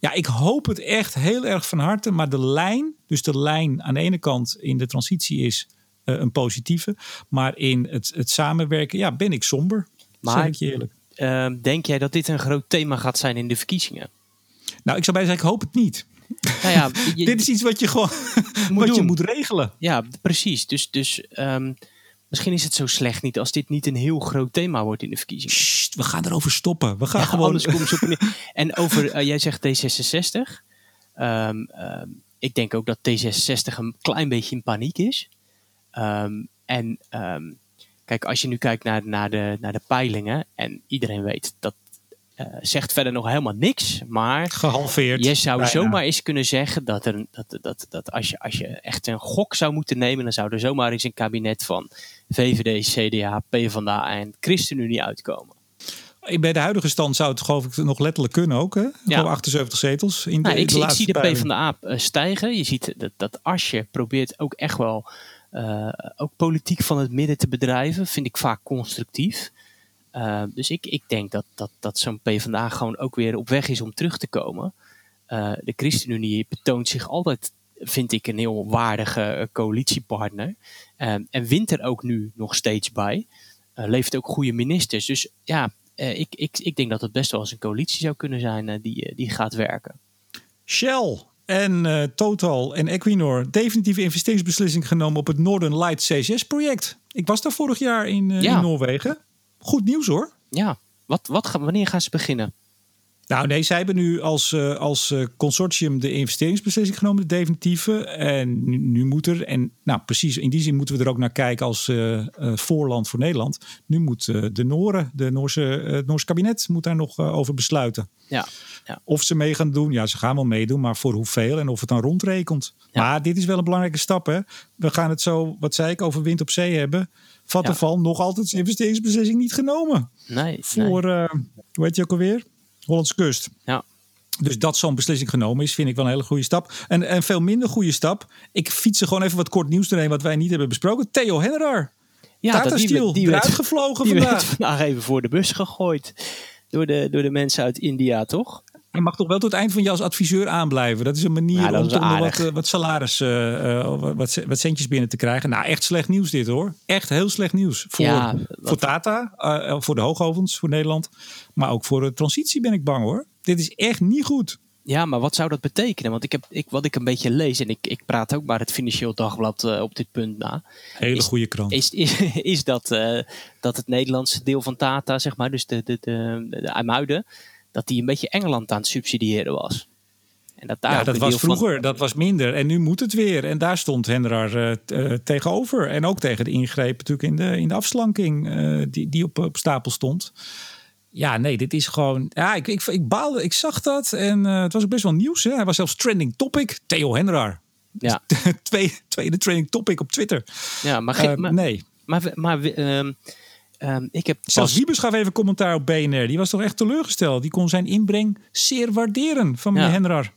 ja, ik hoop het echt heel erg van harte. Maar de lijn, dus de lijn aan de ene kant in de transitie is een positieve. Maar in het, het samenwerken, ja, ben ik somber. Maar, zeg ik je eerlijk. Uh, denk jij dat dit een groot thema gaat zijn in de verkiezingen? Nou, ik zou bij zeggen, ik hoop het niet. Nou ja, je, dit is iets wat je gewoon moet wat je moet regelen. Ja, precies. Dus, dus um, Misschien is het zo slecht niet als dit niet een heel groot thema wordt in de verkiezingen. Sst, we gaan erover stoppen. We gaan gewoon. Anders komt op en over, uh, jij zegt D66. Um, um, ik denk ook dat D66 een klein beetje in paniek is. Um, en kijk, als je nu kijkt naar, naar, de, naar de peilingen. En iedereen weet dat uh, zegt verder nog helemaal niks, maar gehalveerd. Je zou zomaar eens kunnen zeggen dat, er, dat, dat, dat als, je, als je echt een gok zou moeten nemen, dan zou er zomaar eens een kabinet van VVD, CDA, PvdA en ChristenUnie uitkomen. Bij de huidige stand zou het geloof ik nog letterlijk kunnen ook. Hè? Ja. 78 zetels in de, nou, ik, de ik zie de PvdA stijgen. Je ziet dat, dat Asje probeert ook echt wel ook politiek van het midden te bedrijven. Vind ik vaak constructief. Uh, dus ik, ik denk dat, dat, dat zo'n PvdA gewoon ook weer op weg is om terug te komen. Uh, de ChristenUnie betoont zich altijd, vind ik, een heel waardige coalitiepartner. Uh, en wint er ook nu nog steeds bij. levert ook goede ministers. Dus ja, ik, ik, ik denk dat het best wel eens een coalitie zou kunnen zijn die, die gaat werken. Shell en Total en Equinor definitieve investeringsbeslissing genomen op het Northern Light CCS-project. Ik was daar vorig jaar in, ja. in Noorwegen goed nieuws hoor. Ja, wat, wat, wanneer gaan ze beginnen? Nou nee, zij hebben nu als, uh, als uh, consortium de investeringsbeslissing genomen, de definitieve. En nu, nu, moet er, en nou precies, in die zin moeten we er ook naar kijken als uh, voorland voor Nederland. Nu moet de Noren, de Noorse, het Noorse kabinet, moet daar nog over besluiten. Ja, ja. Of ze mee gaan doen, ja ze gaan wel meedoen, maar voor hoeveel en of het dan rondrekent. Ja. Maar dit is wel een belangrijke stap hè. We gaan het zo, wat zei ik, over wind op zee hebben. Vattenval ja. nog altijd zijn investeringsbeslissing niet genomen. Nee. Voor, nee. hoe heet je ook alweer? Hollandse kust. Ja. Dus dat zo'n beslissing genomen is, vind ik wel een hele goede stap. En een veel minder goede stap. Ik fiets er gewoon even wat kort nieuws doorheen wat wij niet hebben besproken. Theo Hennerar. Ja, Tata dat die, Steel, die eruit werd, gevlogen die vandaag. werd vandaag even voor de bus gegooid. Door de, door de mensen uit India, toch? Je mag toch wel tot het eind van je als adviseur aanblijven. Dat is een manier om toch aardig. wat, eh, wat salaris, eh, eh, wat, wat centjes binnen te krijgen. Nou, echt slecht nieuws dit hoor. Echt heel slecht nieuws. Voor, Ja, voor Tata, eh, voor de hoogovens, voor Nederland. Maar ook voor de transitie ben ik bang hoor. Dit is echt niet goed. Ja, maar wat zou dat betekenen? Want ik heb, ik, wat ik een beetje lees, en ik, ik praat ook maar het Financieel Dagblad eh, op dit punt na, Hele Is- goede krant. is, is, is dat, eh, dat het Nederlandse deel van Tata, zeg maar, dus de, de, de, de IJmuiden, dat die een beetje Engeland aan het subsidiëren was. En dat daar Ja, dat was van- vroeger, dat was minder. En nu moet het weer. En daar stond Hendrar eh, eh, tegenover. En ook tegen de ingreep natuurlijk in de, in de afslanking eh, die, die op, op stapel stond. Ja, nee, dit is gewoon... Ja, ik, ik, ik baalde, ik zag dat. En het was ook best wel nieuws. Hè? Hij was zelfs trending topic. Theo Hendrar. Ja, Twee, tweede trending topic op Twitter. ja maar, maar, nee. maar, we- maar ehm, ik heb Zelfs pas- Wiebes gaf even commentaar op BNR. Die was toch echt teleurgesteld. Die kon zijn inbreng zeer waarderen van meneer Ja. Hendrar.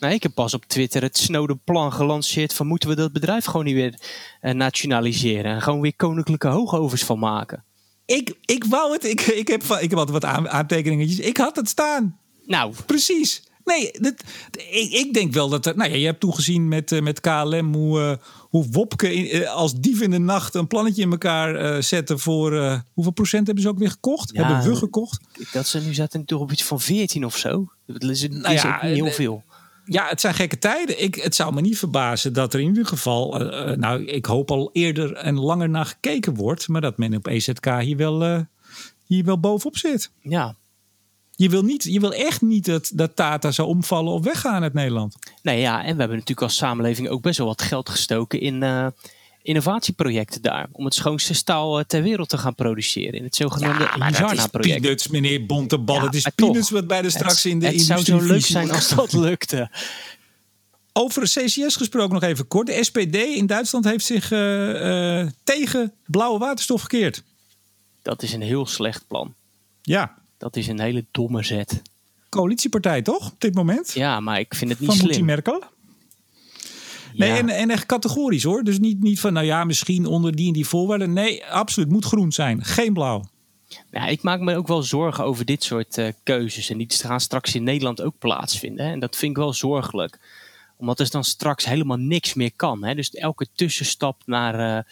Nou, ik heb pas op Twitter het Snowden-plan gelanceerd van moeten we dat bedrijf gewoon niet weer eh, nationaliseren en gewoon weer koninklijke hoogovens van maken. Ik, ik wou het. Ik, ik, heb, ik heb altijd wat aan, aantekeningetjes. Ik had het staan. Nou, Precies. Nee, dat, ik, ik denk wel dat... er- Nou ja, je hebt toen gezien met, eh, met KLM hoe, eh, hoe Wopke in- eh, als dief in de nacht een plannetje in elkaar eh zette voor... hoeveel procent hebben ze ook weer gekocht? Ja, hebben we gekocht? dat ze nu zaten toch op iets van 14 of zo. Dat is, dat Nou ja, niet heel veel. Ja, het zijn gekke tijden. Ik, het zou me niet verbazen dat er in ieder geval... nou, ik hoop al eerder en langer naar gekeken wordt... maar dat men op EZK hier wel, hier wel bovenop zit. Ja. Je wil, niet, je wil echt niet dat, dat Tata zou omvallen of weggaan uit Nederland. Nee, ja, en we hebben natuurlijk als samenleving ook best wel wat geld gestoken in eh, innovatieprojecten daar. Om het schoonste staal eh, ter wereld te gaan produceren. In het zogenaamde is Hizarna-project. peanuts, meneer Bontebal. Ja, het is toch. peanuts wat bij de straks Het- in de Het zou zo leuk zijn als dat lukte. Over CCS gesproken nog even kort. De SPD in Duitsland heeft zich eh, tegen blauwe waterstof gekeerd. Dat is een heel slecht plan. Ja, Dat is een hele domme zet. coalitiepartij toch? Op dit moment. Ja, maar ik vind het niet van slim. Merkel. Nee, Ja. en, en echt categorisch hoor. Dus niet, niet van, nou ja, misschien onder die en die voorwaarden. Nee, absoluut. Moet groen zijn. Geen blauw. Ja, ik maak me ook wel zorgen over dit soort eh, keuzes. En die gaan straks in Nederland ook plaatsvinden. Hè? En dat vind ik wel zorgelijk. Omdat er dan straks helemaal niks meer kan. Hè? Dus elke tussenstap naar, eh,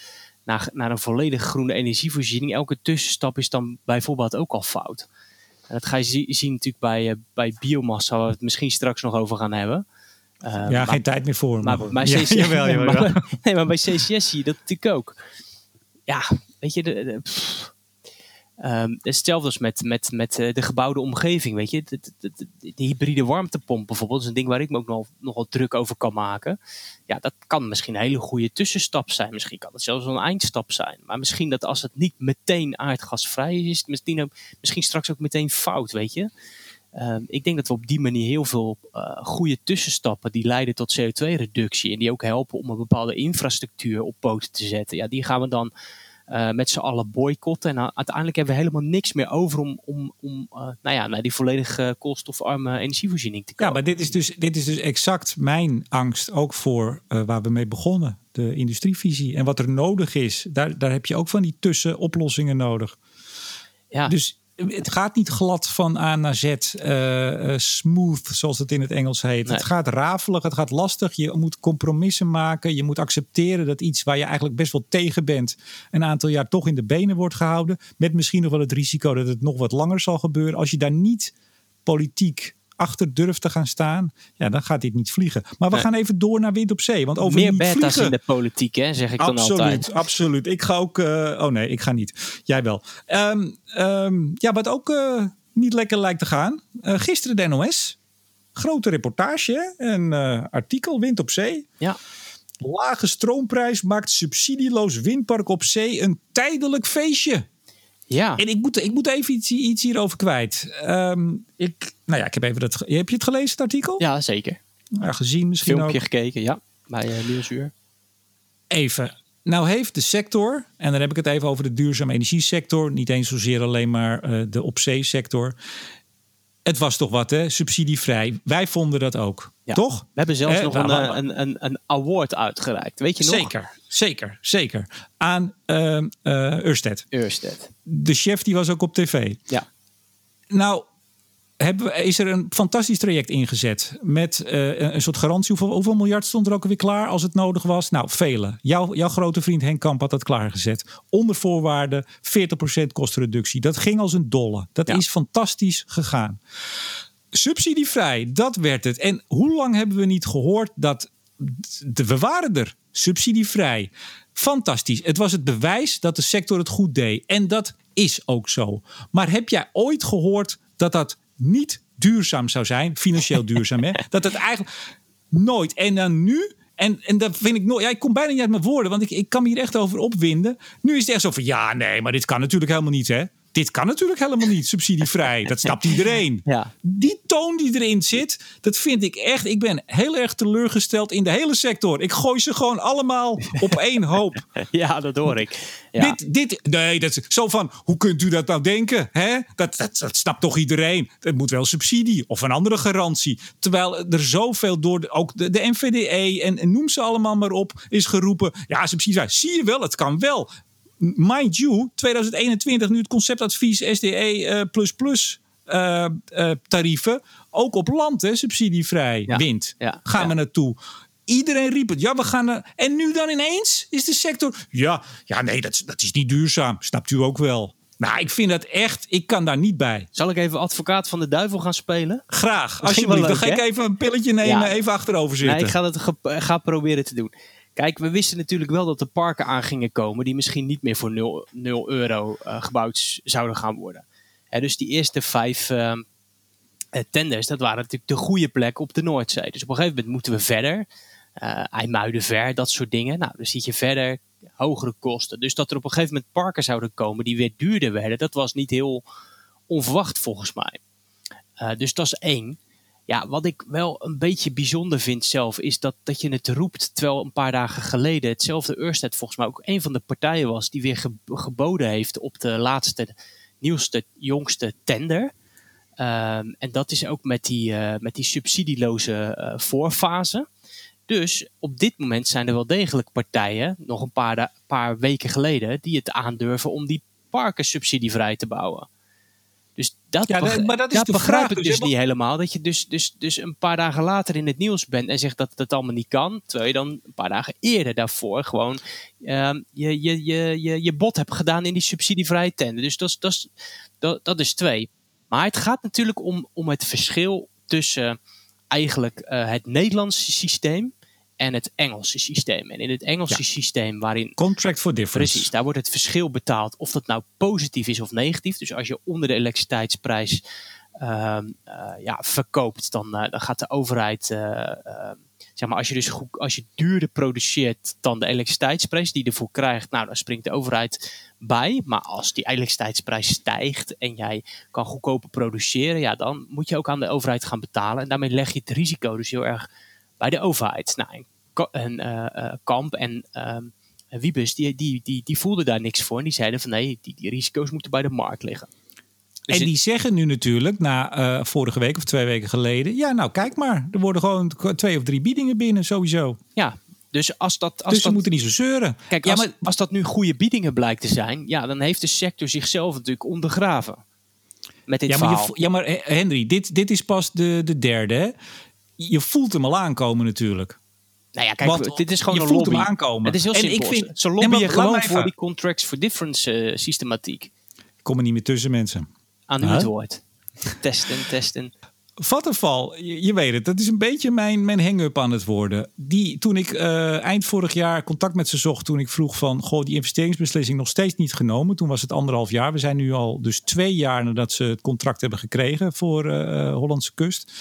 naar, naar een volledig groene energievoorziening. Elke tussenstap is dan bijvoorbeeld ook al fout. En dat ga je zi- zien natuurlijk bij, eh, bij biomassa. Waar we het misschien straks nog over gaan hebben. Eh, ja, maar- geen tijd meer voor. maar, maar, Ja, CCS jawel, jawel, nee, jawel. maar- nee, maar bij CCS zie je dat natuurlijk ook. Ja, weet je, de, de- pff. Ehm, hetzelfde als met, met, met eh, de gebouwde omgeving, weet je. De, de, de- de hybride warmtepomp bijvoorbeeld is een ding waar ik me ook nog, nogal druk over kan maken. Ja, dat kan misschien een hele goede tussenstap zijn. Misschien kan het zelfs een eindstap zijn. Maar misschien dat als het niet meteen aardgasvrij is, is het misschien, straks ook meteen fout, weet je. Ehm, ik denk dat we op die manier heel veel eh, goede tussenstappen die leiden tot CO2-reductie en die ook helpen om een bepaalde infrastructuur op poten te zetten, ja, die gaan we dan eh, met z'n allen boycotten. En uh, uiteindelijk hebben we helemaal niks meer over om, om, om uh, nou ja, naar die volledig uh, koolstofarme energievoorziening te komen. Ja, maar dit is dus, dit is dus exact mijn angst ook voor waar we mee begonnen. De industrievisie. En wat er nodig is, daar, daar heb je ook van die tussenoplossingen nodig. Ja. Dus het gaat niet glad van A naar Z, uh, smooth zoals het in het Engels heet. Nee. Het gaat rafelig, het gaat lastig. Je moet compromissen maken. Je moet accepteren dat iets waar je eigenlijk best wel tegen bent, een aantal jaar toch in de benen wordt gehouden. Met misschien nog wel het risico dat het nog wat langer zal gebeuren. Als je daar niet politiek achter durft te gaan staan, ja, dan gaat dit niet vliegen. Maar we nee. gaan even door naar wind op zee. Want over Meer beta's vliegen, in de politiek, hè, zeg ik absoluut, dan altijd. Absoluut, absoluut. Ik ga ook... Uh, oh nee, ik ga niet. Jij wel. Um, um, ja, wat ook uh, niet lekker lijkt te gaan. eh, gisteren de NOS. Grote reportage, eh, artikel, Wind op Zee. Ja. Lage stroomprijs maakt subsidieloos windpark op zee een tijdelijk feestje. Ja. En ik moet, ik moet even iets, iets hierover kwijt. Ehm, ik, nou ja, ik heb even dat. Heb je het gelezen, het artikel? ja, zeker. Ja, gezien misschien Filmpje ook. gekeken, ja. Bij uh, Nieuwsuur. Even. Nou heeft de sector, en dan heb ik het even over de duurzame energiesector, niet eens zozeer alleen maar eh, de op zee sector. Het was toch wat, hè? Subsidievrij. Wij vonden dat ook. Ja. Toch? We hebben zelfs Eh, nog nou, een, een, een, een award uitgereikt. Weet je nog? Zeker, zeker, zeker. Aan Ørsted. Ørsted. De chef die was ook op tv. Ja. Nou, hebben, we- is er een fantastisch traject ingezet. Met eh, een- soort garantie. Hoeveel, hoeveel miljard stond er ook alweer klaar als het nodig was? Nou, vele. Jouw, jouw grote vriend Henk Kamp had dat klaargezet. Onder voorwaarden 40% kostenreductie. Dat ging als een dolle. Dat Ja. is fantastisch gegaan. Subsidievrij, dat werd het. En hoe lang hebben we niet gehoord dat. We waren er. Subsidievrij. Fantastisch. Het was het bewijs dat de sector het goed deed. En dat is ook zo. Maar heb jij ooit gehoord dat dat niet duurzaam zou zijn? Financieel duurzaam, hè? Dat het eigenlijk nooit. En dan nu. En, en dat vind ik nooit. Ja, ik kom bijna niet uit mijn woorden, want ik, ik kan me hier echt over opwinden. Nu is het echt zo van ja, nee, maar dit kan natuurlijk helemaal niet, hè? Dit kan natuurlijk helemaal niet, subsidievrij. Dat snapt iedereen. Ja. Die toon die erin zit, dat vind ik echt. Ik ben heel erg teleurgesteld in de hele sector. Ik gooi ze gewoon allemaal op één hoop. ja, dat hoor ik. Ja. Dit, dit, nee, dat is zo van, hoe kunt u dat nou denken? Hè? Dat, dat, dat snapt toch iedereen? Het moet wel subsidie of een andere garantie. Terwijl er zoveel door, de, ook de, de NVDE en, en noem ze allemaal maar op, is geroepen. Ja, subsidie, zie je wel, het kan wel. Mind you, 2021 nu het conceptadvies SDE eh, plus eh, eh, tarieven. Ook op land, hè, subsidievrij, Ja, wind. ja, gaan ja. we naartoe. Iedereen riep het. Ja, we gaan. er- En nu dan ineens is de sector. Ja, ja nee, dat, is- dat is niet duurzaam. Snapt u ook wel. Nou, ik vind dat echt. Ik kan daar niet bij. Zal ik even advocaat van de duivel gaan spelen? Graag. Alsjeblieft. Dan ga ik even een pilletje nemen. Even achterover zitten. Nee, ik ga het ga proberen te doen. Kijk, we wisten natuurlijk wel dat er parken aan gingen komen die misschien niet meer voor 0, 0 euro eh, gebouwd zouden gaan worden. Dus die eerste vijf ehm, eh, tenders, dat waren natuurlijk de goede plek op de Noordzee. Dus op een gegeven moment moeten we verder. eh IJmuiden ver, dat soort dingen. Nou, dan zit je verder, hogere kosten. Dus dat er op een gegeven moment parken zouden komen die weer duurder werden, dat was niet heel onverwacht volgens mij. Dus dat is één. Ja, wat ik wel een beetje bijzonder vind zelf, is dat, dat je het roept. Terwijl een paar dagen geleden hetzelfde Ørsted volgens mij ook een van de partijen was die weer ge- geboden heeft op de laatste, nieuwste, jongste tender. Ehm, en dat is ook met die, eh, met die subsidieloze eh, voorfase. Dus op dit moment zijn er wel degelijk partijen, nog een paar, paar weken geleden, die het aandurven om die parken subsidievrij te bouwen. Dus dat, Ja, dat- maar dat is begrijp vraag ik dus, dus niet helemaal. Dat je dus, dus, dus een paar dagen later in het nieuws bent en zegt dat het allemaal niet kan. Terwijl je dan een paar dagen eerder daarvoor gewoon ehm, je, je, je, je, je bod hebt gedaan in die subsidievrije tender. Dus dat is, dat is, dat, dat is twee. Maar het gaat natuurlijk om, om het verschil tussen eigenlijk eh, het Nederlandse systeem en het Engelse systeem. En in het Engelse systeem waarin Contract for difference. Precies, daar wordt het verschil betaald of dat nou positief is of negatief. Dus als je onder de elektriciteitsprijs ehm, eh, ja, verkoopt, dan, eh, dan gaat de overheid, eh, eh, zeg maar, als je dus goed, als je duurder produceert dan de elektriciteitsprijs die je ervoor krijgt, nou dan springt de overheid bij. Maar als die elektriciteitsprijs stijgt en jij kan goedkoper produceren, ja, dan moet je ook aan de overheid gaan betalen. En daarmee leg je het risico dus heel erg bij de overheid. Nou, en, en eh, eh, Kamp en ehm, en Wiebes, die, die, die, die voelden daar niks voor. En die zeiden van nee, die, die risico's moeten bij de markt liggen. Dus En die zeggen nu natuurlijk, na eh, vorige week of twee weken geleden. Ja, nou kijk maar. Er worden gewoon twee of drie biedingen binnen, sowieso. Ja, dus als dat... Als dus ze dat moeten niet zo zeuren. Kijk, ja, als, maar als dat nu goede biedingen blijkt te zijn, ja, dan heeft de sector zichzelf natuurlijk ondergraven. Met dit Ja, maar, je ja, maar Henry, dit, dit is pas de, de derde. Hè? Je voelt hem al aankomen natuurlijk. Nou ja, kijk, Want dit is gewoon je een voelt lobby. hem aankomen. Het is heel En simpel. ik vind- Ze Nee, lobbyen laat gewoon voor die contracts for difference eh, systematiek. Ik kom er niet meer tussen, mensen. Aan u het woord. Testen, testen. Vattenfall, je, je weet het, dat is een beetje mijn, mijn hang-up aan het worden. Die, toen ik eh, eind vorig jaar contact met ze zocht, toen ik vroeg van, goh, die investeringsbeslissing nog steeds niet genomen. Toen was het anderhalf jaar. We zijn nu al dus twee jaar nadat ze het contract hebben gekregen voor uh, Hollandse kust.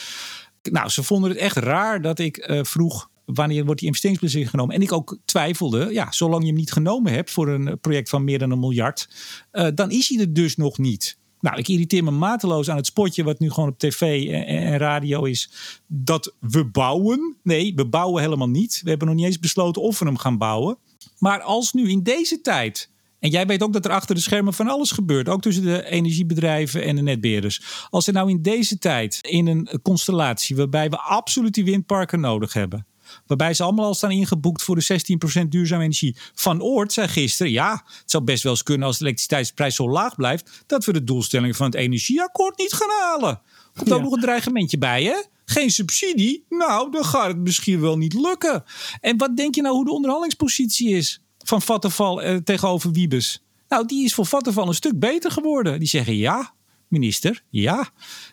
Nou, ze vonden het echt raar dat ik uh, vroeg, wanneer wordt die investeringsbeslissing genomen? En ik ook twijfelde, ja, zolang je hem niet genomen hebt voor een project van meer dan een miljard, uh, dan is hij er dus nog niet. Nou, ik irriteer me mateloos aan het spotje wat nu gewoon op tv en, en, radio is. Dat we bouwen. Nee, we bouwen helemaal niet. We hebben nog niet eens besloten of we hem gaan bouwen. Maar als nu in deze tijd. En jij weet ook dat er achter de schermen van alles gebeurt. Ook tussen de energiebedrijven en de netbeheerders. Als er nou in deze tijd in een constellatie waarbij we absoluut die windparken nodig hebben. Waarbij ze allemaal al staan ingeboekt voor de 16% duurzame energie. Van Oort zei gisteren: ja, het zou best wel eens kunnen als de elektriciteitsprijs zo laag blijft. dat we de doelstellingen van het energieakkoord niet gaan halen. Komt ook nog een dreigementje bij, hè? Geen subsidie? Nou, dan gaat het misschien wel niet lukken. En wat denk je nou hoe de onderhandelingspositie is van Vattenfall eh, tegenover Wiebes? Nou, die is voor Vattenfall een stuk beter geworden. Die zeggen ja, minister, ja.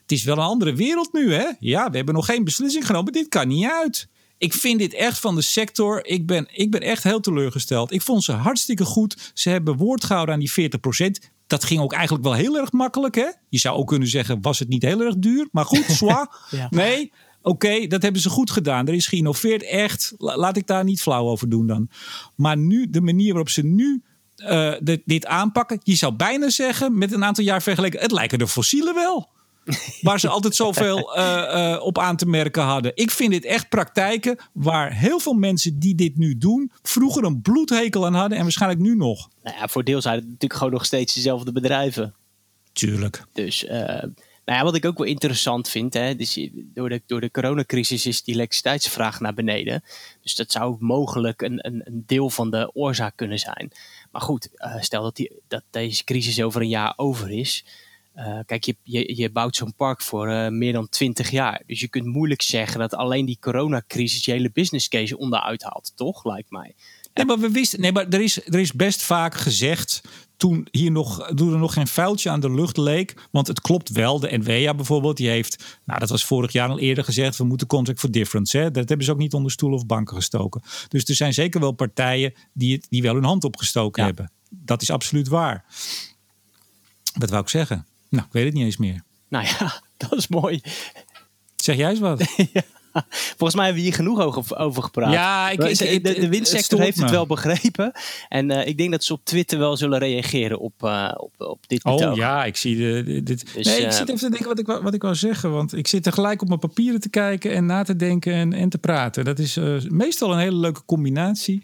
Het is wel een andere wereld nu, hè? Ja, we hebben nog geen beslissing genomen. Dit kan niet uit. Ik vind dit echt van de sector. Ik ben, ik ben echt heel teleurgesteld. Ik vond ze hartstikke goed. Ze hebben woord gehouden aan die 40%. Dat ging ook eigenlijk wel heel erg makkelijk. Hè? Je zou ook kunnen zeggen, was het niet heel erg duur? Maar goed, ja. Nee, oké, okay, dat hebben ze goed gedaan. Er is geïnnoveerd, echt. Laat ik daar niet flauw over doen dan. Maar nu, de manier waarop ze nu uh, dit, dit aanpakken. Je zou bijna zeggen, met een aantal jaar vergeleken, het lijken de fossielen wel. Waar ze altijd zoveel uh, uh, op aan te merken hadden. Ik vind dit echt praktijken waar heel veel mensen die dit nu doen, vroeger een bloedhekel aan hadden en waarschijnlijk nu nog. Nou ja, voor deel zijn het natuurlijk gewoon nog steeds dezelfde bedrijven. Tuurlijk. Dus uh, nou ja, wat ik ook wel interessant vind, hè, dus door, de, door de coronacrisis is die elektriciteitsvraag naar beneden. Dus dat zou mogelijk een, een, een deel van de oorzaak kunnen zijn. Maar goed, stel dat, die, dat deze crisis over een jaar over is. Uh, kijk, je, je, je bouwt zo'n park voor uh, meer dan 20 jaar. Dus je kunt moeilijk zeggen dat alleen die coronacrisis je hele business case onderuit haalt, toch? Lijkt mij. Nee, maar we wisten. Nee, maar er is, er is best vaak gezegd. Toen hier nog, toen er nog geen vuiltje aan de lucht leek. Want het klopt wel. De NVA bijvoorbeeld, die heeft. Nou, dat was vorig jaar al eerder gezegd. We moeten contract for difference. Hè? Dat hebben ze ook niet onder stoelen of banken gestoken. Dus er zijn zeker wel partijen die, het, die wel hun hand opgestoken ja. hebben. Dat is absoluut waar. Wat wou ik zeggen? Nou, ik weet het niet eens meer. Nou ja, dat is mooi. Zeg jij eens wat? ja. Volgens mij hebben we hier genoeg over, gepraat. Ja, ik, ik, de, de windsector het heeft me. het wel begrepen. En uh, ik denk dat ze op Twitter wel zullen reageren op, uh, op, op dit betoog. Oh ja, ik zie de, dit. Dus, nee, ik uh, zit even te denken wat ik, wat ik wou zeggen. Want ik zit tegelijk op mijn papieren te kijken en na te denken en, en te praten. Dat is meestal een hele leuke combinatie.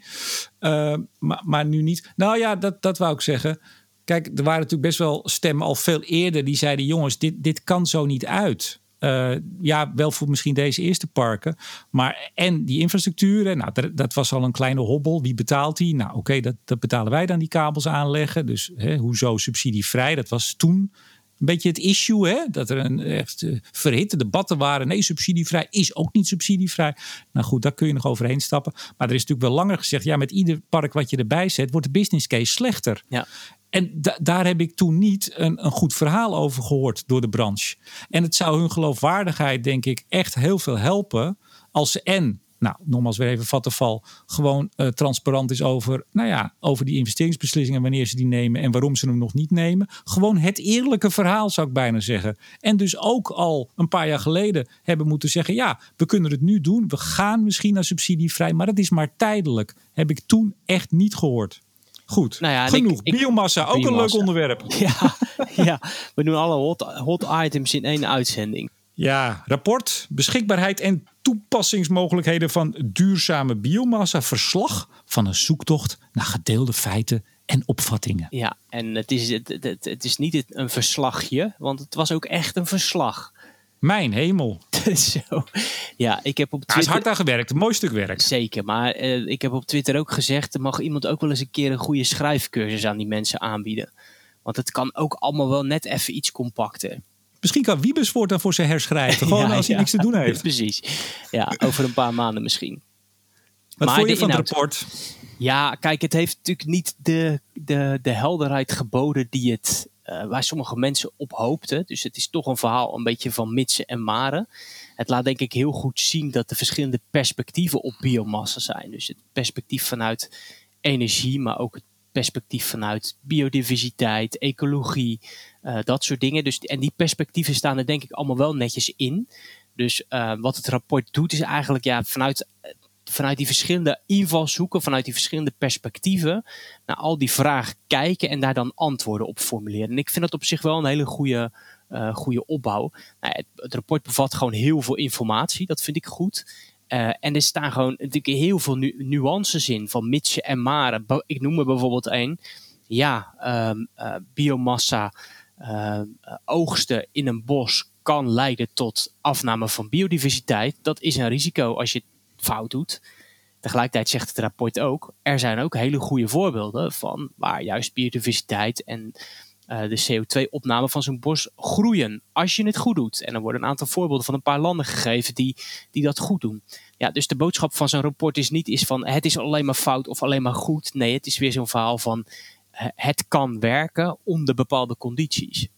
maar, maar nu niet. Nou ja, dat, dat wou ik zeggen. Kijk, er waren natuurlijk best wel stemmen al veel eerder die zeiden: jongens, dit, dit kan zo niet uit. Uh, ja, wel voor misschien deze eerste parken. Maar en die infrastructuur, nou, dat, dat was al een kleine hobbel. Wie betaalt die? Nou, oké, dat, dat betalen wij dan die kabels aanleggen. Dus hè, hoezo subsidievrij? Dat was toen een beetje het issue, hè? dat er een echt uh, verhitte debatten waren. Nee, subsidievrij is ook niet subsidievrij. Nou goed, daar kun je nog overheen stappen. Maar er is natuurlijk wel langer gezegd, ja, met ieder park wat je erbij zet, wordt de business case slechter. Ja. En da daar heb ik toen niet een, een goed verhaal over gehoord door de branche. En het zou hun geloofwaardigheid, denk ik, echt heel veel helpen als ze en nou, nogmaals weer even vattenval, gewoon uh, transparant is over, nou ja, over die investeringsbeslissingen, wanneer ze die nemen en waarom ze hem nog niet nemen. Gewoon het eerlijke verhaal, zou ik bijna zeggen. En dus ook al een paar jaar geleden hebben moeten zeggen, ja, we kunnen het nu doen, we gaan misschien naar subsidievrij, maar dat is maar tijdelijk. Heb ik toen echt niet gehoord. Goed, nou ja, genoeg. Ik, biomassa, ook biomassa. een leuk onderwerp. Ja, ja, we doen alle hot, hot items in één uitzending. Ja, rapport, beschikbaarheid en toepassingsmogelijkheden van duurzame biomassa. Verslag van een zoektocht naar gedeelde feiten en opvattingen. Ja, en het is, het, het, het is niet een verslagje, want het was ook echt een verslag. Mijn hemel. Zo. Ja, ik heb op Twitter... Hij is hard aan gewerkt, mooi stuk werk. Zeker, maar uh, ik heb op Twitter ook gezegd... er mag iemand ook wel eens een keer een goede schrijfcursus aan die mensen aanbieden. Want het kan ook allemaal wel net even iets compacter. Misschien kan Wiebes dan voor zijn herschrijven. Gewoon ja, als hij ja. niks te doen heeft. Precies. Ja, over een paar maanden misschien. Wat maar vond je van het rapport? Ja, kijk, het heeft natuurlijk niet de, de, de helderheid geboden die het waar sommige mensen op hoopten. Dus het is toch een verhaal een beetje van mitsen en maren. Het laat denk ik heel goed zien dat er verschillende perspectieven op biomassa zijn. Dus het perspectief vanuit energie, maar ook het perspectief vanuit biodiversiteit, ecologie, uh, dat soort dingen. Dus, en die perspectieven staan er denk ik allemaal wel netjes in. Dus uh, wat het rapport doet is eigenlijk ja, vanuit, vanuit die verschillende invalshoeken, vanuit die verschillende perspectieven, naar al die vragen kijken en daar dan antwoorden op formuleren. En ik vind dat op zich wel een hele goede, uh, goede opbouw. Nou, het, rapport bevat gewoon heel veel informatie, dat vind ik goed. Uh, en er staan gewoon natuurlijk heel veel nu nuances in van mitsen en maren. Ik noem er bijvoorbeeld één. Ja, um, uh, biomassa oogsten in een bos kan leiden tot afname van biodiversiteit. Dat is een risico als je fout doet. Tegelijkertijd zegt het rapport ook, er zijn ook hele goede voorbeelden van waar juist biodiversiteit en uh, de CO2-opname van zo'n bos groeien. Als je het goed doet. En er worden een aantal voorbeelden van een paar landen gegeven die, die dat goed doen. Ja, dus de boodschap van zo'n rapport is niet is van het is alleen maar fout of alleen maar goed. Nee, het is weer zo'n verhaal van het kan werken onder bepaalde condities.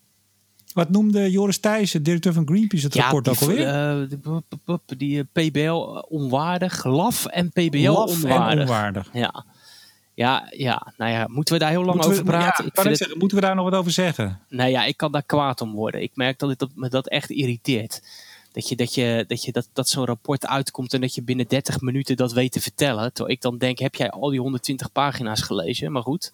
Wat noemde Joris Thijssen, directeur van Greenpeace, het ja, rapport die, ook alweer? Uh, die, die PBL onwaardig, LAF en PBL Laf onwaardig. En onwaardig. Ja. Ja, ja, nou ja, moeten we daar heel lang moeten over we, praten? Ja, ik zeggen, moeten we daar nog wat over zeggen? Nou ja, ik kan daar kwaad om worden. Ik merk dat, het, dat me dat echt irriteert. Dat, je, dat, je, dat, je, dat, dat zo'n rapport uitkomt en dat je binnen 30 minuten dat weet te vertellen. Terwijl ik dan denk, heb jij al die 120 pagina's gelezen? Maar goed.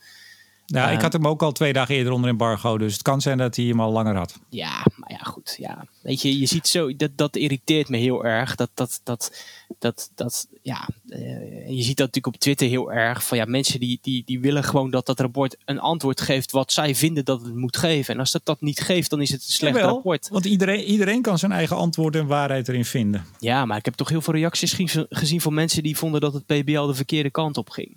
Ja, ik Uh, had hem ook al twee dagen eerder onder embargo. Dus het kan zijn dat hij hem al langer had. Ja, maar ja, goed. Ja. Weet je, je ziet zo, dat, dat irriteert me heel erg. Dat, dat, dat, dat, dat ja, uh, je ziet dat natuurlijk op Twitter heel erg. Van ja, mensen die, die, die willen gewoon dat dat rapport een antwoord geeft wat zij vinden dat het moet geven. En als dat dat niet geeft, dan is het een slecht Jawel, rapport. Want iedereen, iedereen kan zijn eigen antwoord en waarheid erin vinden. Ja, maar ik heb toch heel veel reacties gezien, gezien van mensen die vonden dat het PBL de verkeerde kant op ging.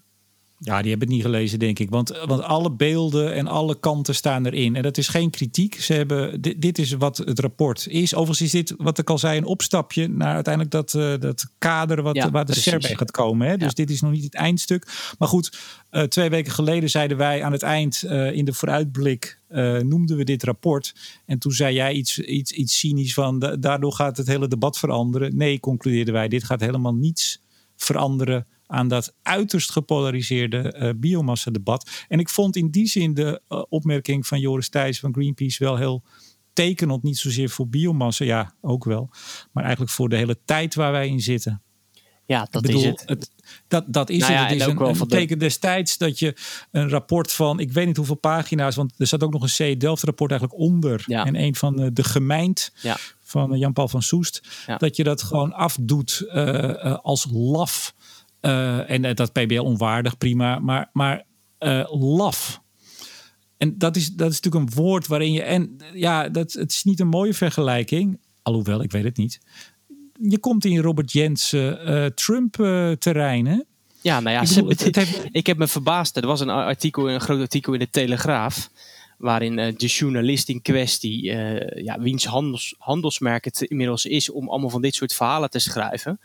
Ja, die hebben het niet gelezen, denk ik. Want, want alle beelden en alle kanten staan erin. En dat is geen kritiek. Ze hebben, dit, dit is wat het rapport is. Overigens is dit, wat ik al zei, een opstapje naar uiteindelijk dat, uh, dat kader wat, Ja, waar de. SER bij gaat komen. Hè? Dus dit is nog niet het eindstuk. Maar goed, uh, twee weken geleden zeiden wij aan het eind uh, in de vooruitblik uh, noemden we dit rapport. En toen zei jij iets, iets, iets cynisch van da daardoor gaat het hele debat veranderen. Nee, concludeerden wij, dit gaat helemaal niets veranderen aan dat uiterst gepolariseerde uh, biomassa-debat. En ik vond in die zin de uh, opmerking van Joris Thijs van Greenpeace wel heel tekenend. Niet zozeer voor biomassa, ja, ook wel. Maar eigenlijk voor de hele tijd waar wij in zitten. Ja, dat bedoel, is het. het. dat, dat is Nou ja, het. Het is een, een teken destijds dat je een rapport van, ik weet niet hoeveel pagina's, want er zat ook nog een C Delft rapport eigenlijk onder. Ja. En een van uh, de gemeind Ja. van Jan-Paul van Soest. Dat je dat gewoon afdoet uh, als laf. Uh, en dat PBL onwaardig, prima. Maar, maar uh, laf. En dat is, dat is natuurlijk een woord waarin je. En ja, dat, het is niet een mooie vergelijking. Alhoewel, ik weet het niet. Je komt in Robert Jensen uh, Trump-terrein, hè? Ja, nou ja, Ik ze- bedoel, het- het heeft- ik heb me verbaasd. Er was een artikel, een groot artikel in de Telegraaf. Waarin eh, de journalist in kwestie, eh, ja, wiens handels, handelsmerk het inmiddels is om allemaal van dit soort verhalen te schrijven.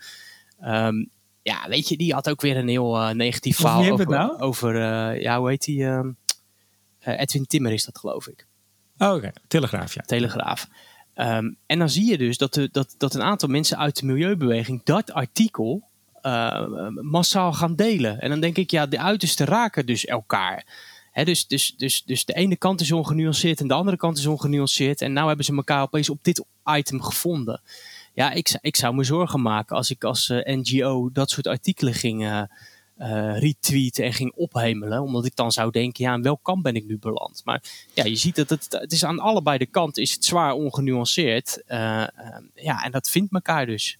Ehm, ja, weet je, die had ook weer een heel eh, negatief verhaal over, nou? over eh, ja, hoe heet die? ehm, eh, Edwin Timmer is dat, geloof ik. Oh, Oké, Telegraaf, ja. Telegraaf. Ehm, en dan zie je dus dat, de, dat, dat een aantal mensen uit de milieubeweging dat artikel eh, massaal gaan delen. En dan denk ik, ja, de uitersten raken dus elkaar. Hè, dus, dus, dus, dus de ene kant is ongenuanceerd en de andere kant is ongenuanceerd. En nou hebben ze elkaar opeens op dit item gevonden. Ja, ik, zou- ik zou me zorgen maken als ik als eh, NGO dat soort artikelen ging eh, eh, retweeten en ging ophemelen. Omdat ik dan zou denken, ja, aan welk kant ben ik nu beland? Maar ja, je ziet dat het, het is aan allebei de kanten is het zwaar ongenuanceerd. Eh, ja, en dat vindt elkaar dus.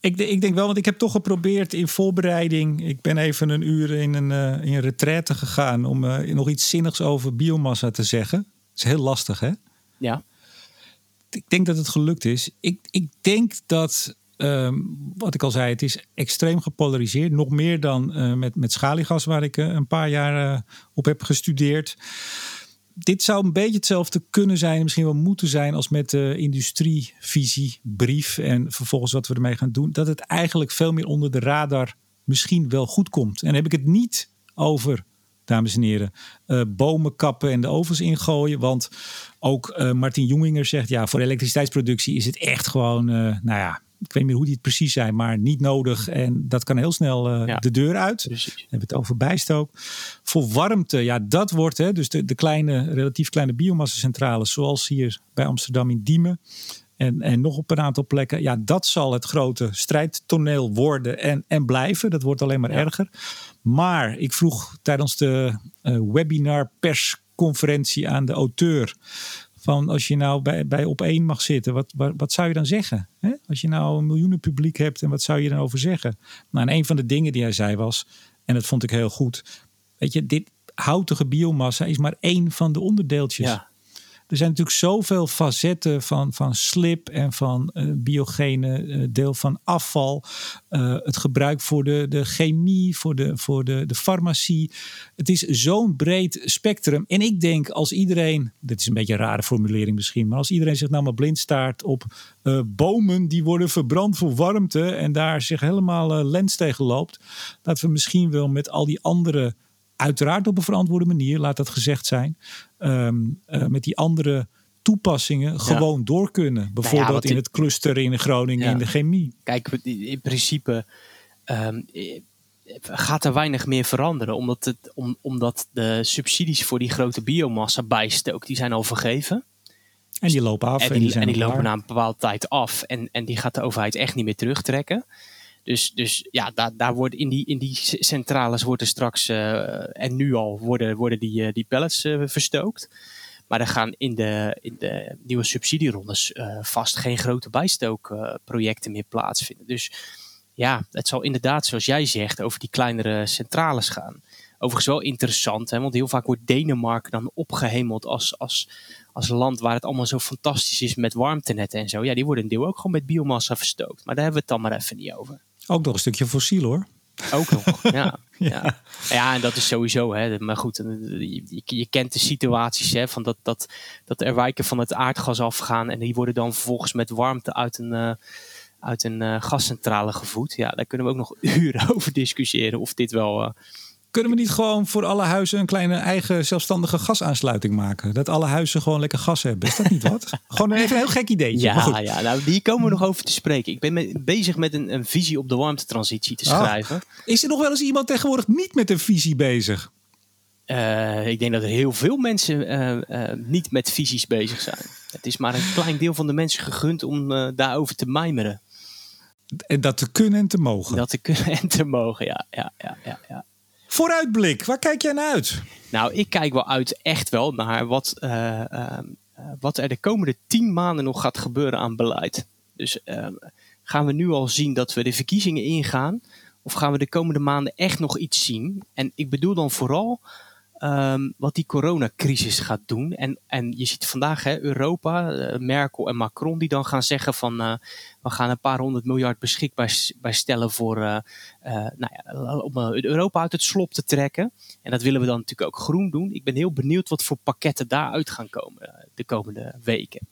Ik, ik denk wel, want ik heb toch geprobeerd in voorbereiding. Ik ben even een uur in een, uh, in een retraite gegaan om uh, nog iets zinnigs over biomassa te zeggen. Dat is heel lastig, hè? Ja, Ik denk dat het gelukt is. Ik, ik denk dat, um, wat ik al zei, het is extreem gepolariseerd. Nog meer dan uh, met, met schaliegas, waar ik uh, een paar jaar op heb gestudeerd. Dit zou een beetje hetzelfde kunnen zijn, misschien wel moeten zijn, als met de industrievisiebrief. En vervolgens wat we ermee gaan doen. Dat het eigenlijk veel meer onder de radar misschien wel goed komt. En heb ik het niet over dames en heren. Uh, bomen kappen en de ovens ingooien. Want ook uh, Martin Jonginger zegt, ja, voor elektriciteitsproductie is het echt gewoon, uh, nou ja, ik weet niet meer hoe die het precies zijn, maar niet nodig. En dat kan heel snel ja. de deur uit. Precies. We hebben het over bijstook. Voor warmte, ja, dat wordt, hè, dus de, de kleine, relatief kleine biomassacentrales, zoals hier bij Amsterdam in Diemen. En, en nog op een aantal plekken. Ja, dat zal het grote strijdtoneel worden en, en blijven. Dat wordt alleen maar erger. Maar ik vroeg tijdens de uh, webinar persconferentie aan de auteur. Van als je nou bij, bij op één mag zitten, wat, wat, zou je dan zeggen? Als je nou een miljoenen publiek hebt en wat zou je dan over zeggen? Nou, en een van de dingen die hij zei was, en dat vond ik heel goed. Weet je, dit houtige biomassa is maar één van de onderdeeltjes. Ja er zijn natuurlijk zoveel facetten van, van slip en van uh, biogene uh, deel van afval. Uh, het gebruik voor de, de chemie, voor, de, voor de, de farmacie. Het is zo'n breed spectrum. En ik denk als iedereen, dit is een beetje een rare formulering misschien, maar als iedereen zich nou maar blind staart op bomen die worden verbrand voor warmte en daar zich helemaal lens tegen loopt, dat we misschien wel met al die andere uiteraard op een verantwoorde manier, laat dat gezegd zijn, ehm, eh, met die andere toepassingen gewoon door kunnen. Nou Bijvoorbeeld in het cluster in Groningen in de chemie. Kijk, in principe um, gaat er weinig meer veranderen. Omdat, het, om, omdat de subsidies voor die grote biomassa bijstook, die zijn al vergeven. En die lopen af. En die, en die lopen na een bepaalde tijd af. En, en die gaat de overheid echt niet meer terugtrekken. Dus, dus ja, daar, daar wordt in, die, in die centrales worden straks, uh, en nu al, worden, worden die, uh, die pellets uh, verstookt. Maar er gaan in de, in de nieuwe subsidierondes vast geen grote bijstookprojecten meer plaatsvinden. Dus ja, het zal inderdaad, zoals jij zegt, over die kleinere centrales gaan. Overigens wel interessant, hè, want heel vaak wordt Denemarken dan opgehemeld als, als, als land waar het allemaal zo fantastisch is met warmtenetten en zo. Ja, die worden een deel ook gewoon met biomassa verstookt. Maar daar hebben we het dan maar even niet over. Ook nog een stukje fossiel hoor. Ook nog, ja. ja. ja. en dat is sowieso, hè. maar goed, je, je kent de situaties hè, van dat, dat, dat er wijken van het aardgas afgaan en die worden dan vervolgens met warmte uit een, uh, uit een uh, gascentrale gevoed. Ja, daar kunnen we ook nog uren over discussiëren of dit wel... Uh, kunnen we niet gewoon voor alle huizen een kleine eigen zelfstandige gasaansluiting maken? Dat alle huizen gewoon lekker gas hebben. Is dat niet wat? gewoon even een heel gek idee. Ja, ja nou, die komen we nog over te spreken. Ik ben bezig met een, een, visie op de warmtetransitie te ah. schrijven. is er nog wel eens iemand tegenwoordig niet met een visie bezig? Uh, ik denk dat er heel veel mensen uh, uh, niet met visies bezig zijn. Het is maar een klein deel van de mensen gegund om daarover te mijmeren. En dat te kunnen en te mogen. Dat te kunnen en te mogen, ja. ja, ja, ja, ja. Vooruitblik, waar kijk jij naar uit? Nou, ik kijk wel uit echt wel naar wat, uh, uh, wat er de komende tien maanden nog gaat gebeuren aan beleid. Dus ehm, gaan we nu al zien dat we de verkiezingen ingaan? Of gaan we de komende maanden echt nog iets zien? En ik bedoel dan vooral Um, wat die coronacrisis gaat doen. En, en je ziet vandaag hè, Europa, uh, Merkel en Macron, die dan gaan zeggen van uh, we gaan een paar honderd miljard beschikbaar bij stellen voor uh, nou ja, om Europa uit het slop te trekken. En dat willen we dan natuurlijk ook groen doen. Ik ben heel benieuwd wat voor pakketten daaruit gaan komen de komende weken.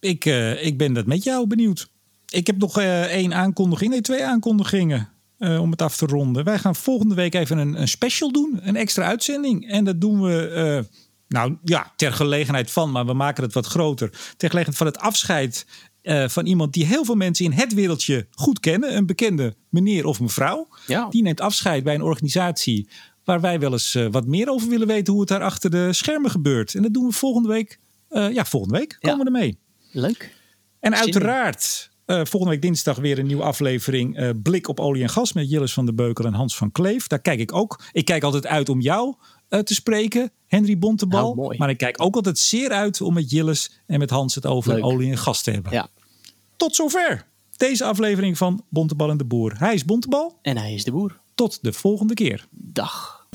Ik, ik ben dat met jou benieuwd. Ik heb nog één aankondiging, nee, twee aankondigingen. Uh, om het af te ronden. Wij gaan volgende week even een, een, special doen. Een extra uitzending. En dat doen we, uh, nou ja, ter gelegenheid van, maar we maken het wat groter. Ter gelegenheid van het afscheid uh, van iemand die heel veel mensen in het wereldje goed kennen. Een bekende meneer of mevrouw. Ja. Die neemt afscheid bij een organisatie waar wij wel eens wat meer over willen weten. Hoe het daar achter de schermen gebeurt. En dat doen we volgende week. ja, volgende week komen we ermee. Leuk. En uiteraard uh, volgende week dinsdag weer een nieuwe aflevering uh, Blik op olie en gas met Jillis van der Beukel en Hans van Kleef. Daar kijk ik ook. Ik kijk altijd uit om jou uh, te spreken, Henry Bontebal. Nou, maar ik kijk ook altijd zeer uit om met Jillis en met Hans het over Leuk. olie en gas te hebben. Ja. Tot zover deze aflevering van Bontebal en de Boer. Hij is Bontebal. En hij is de Boer. Tot de volgende keer. Dag.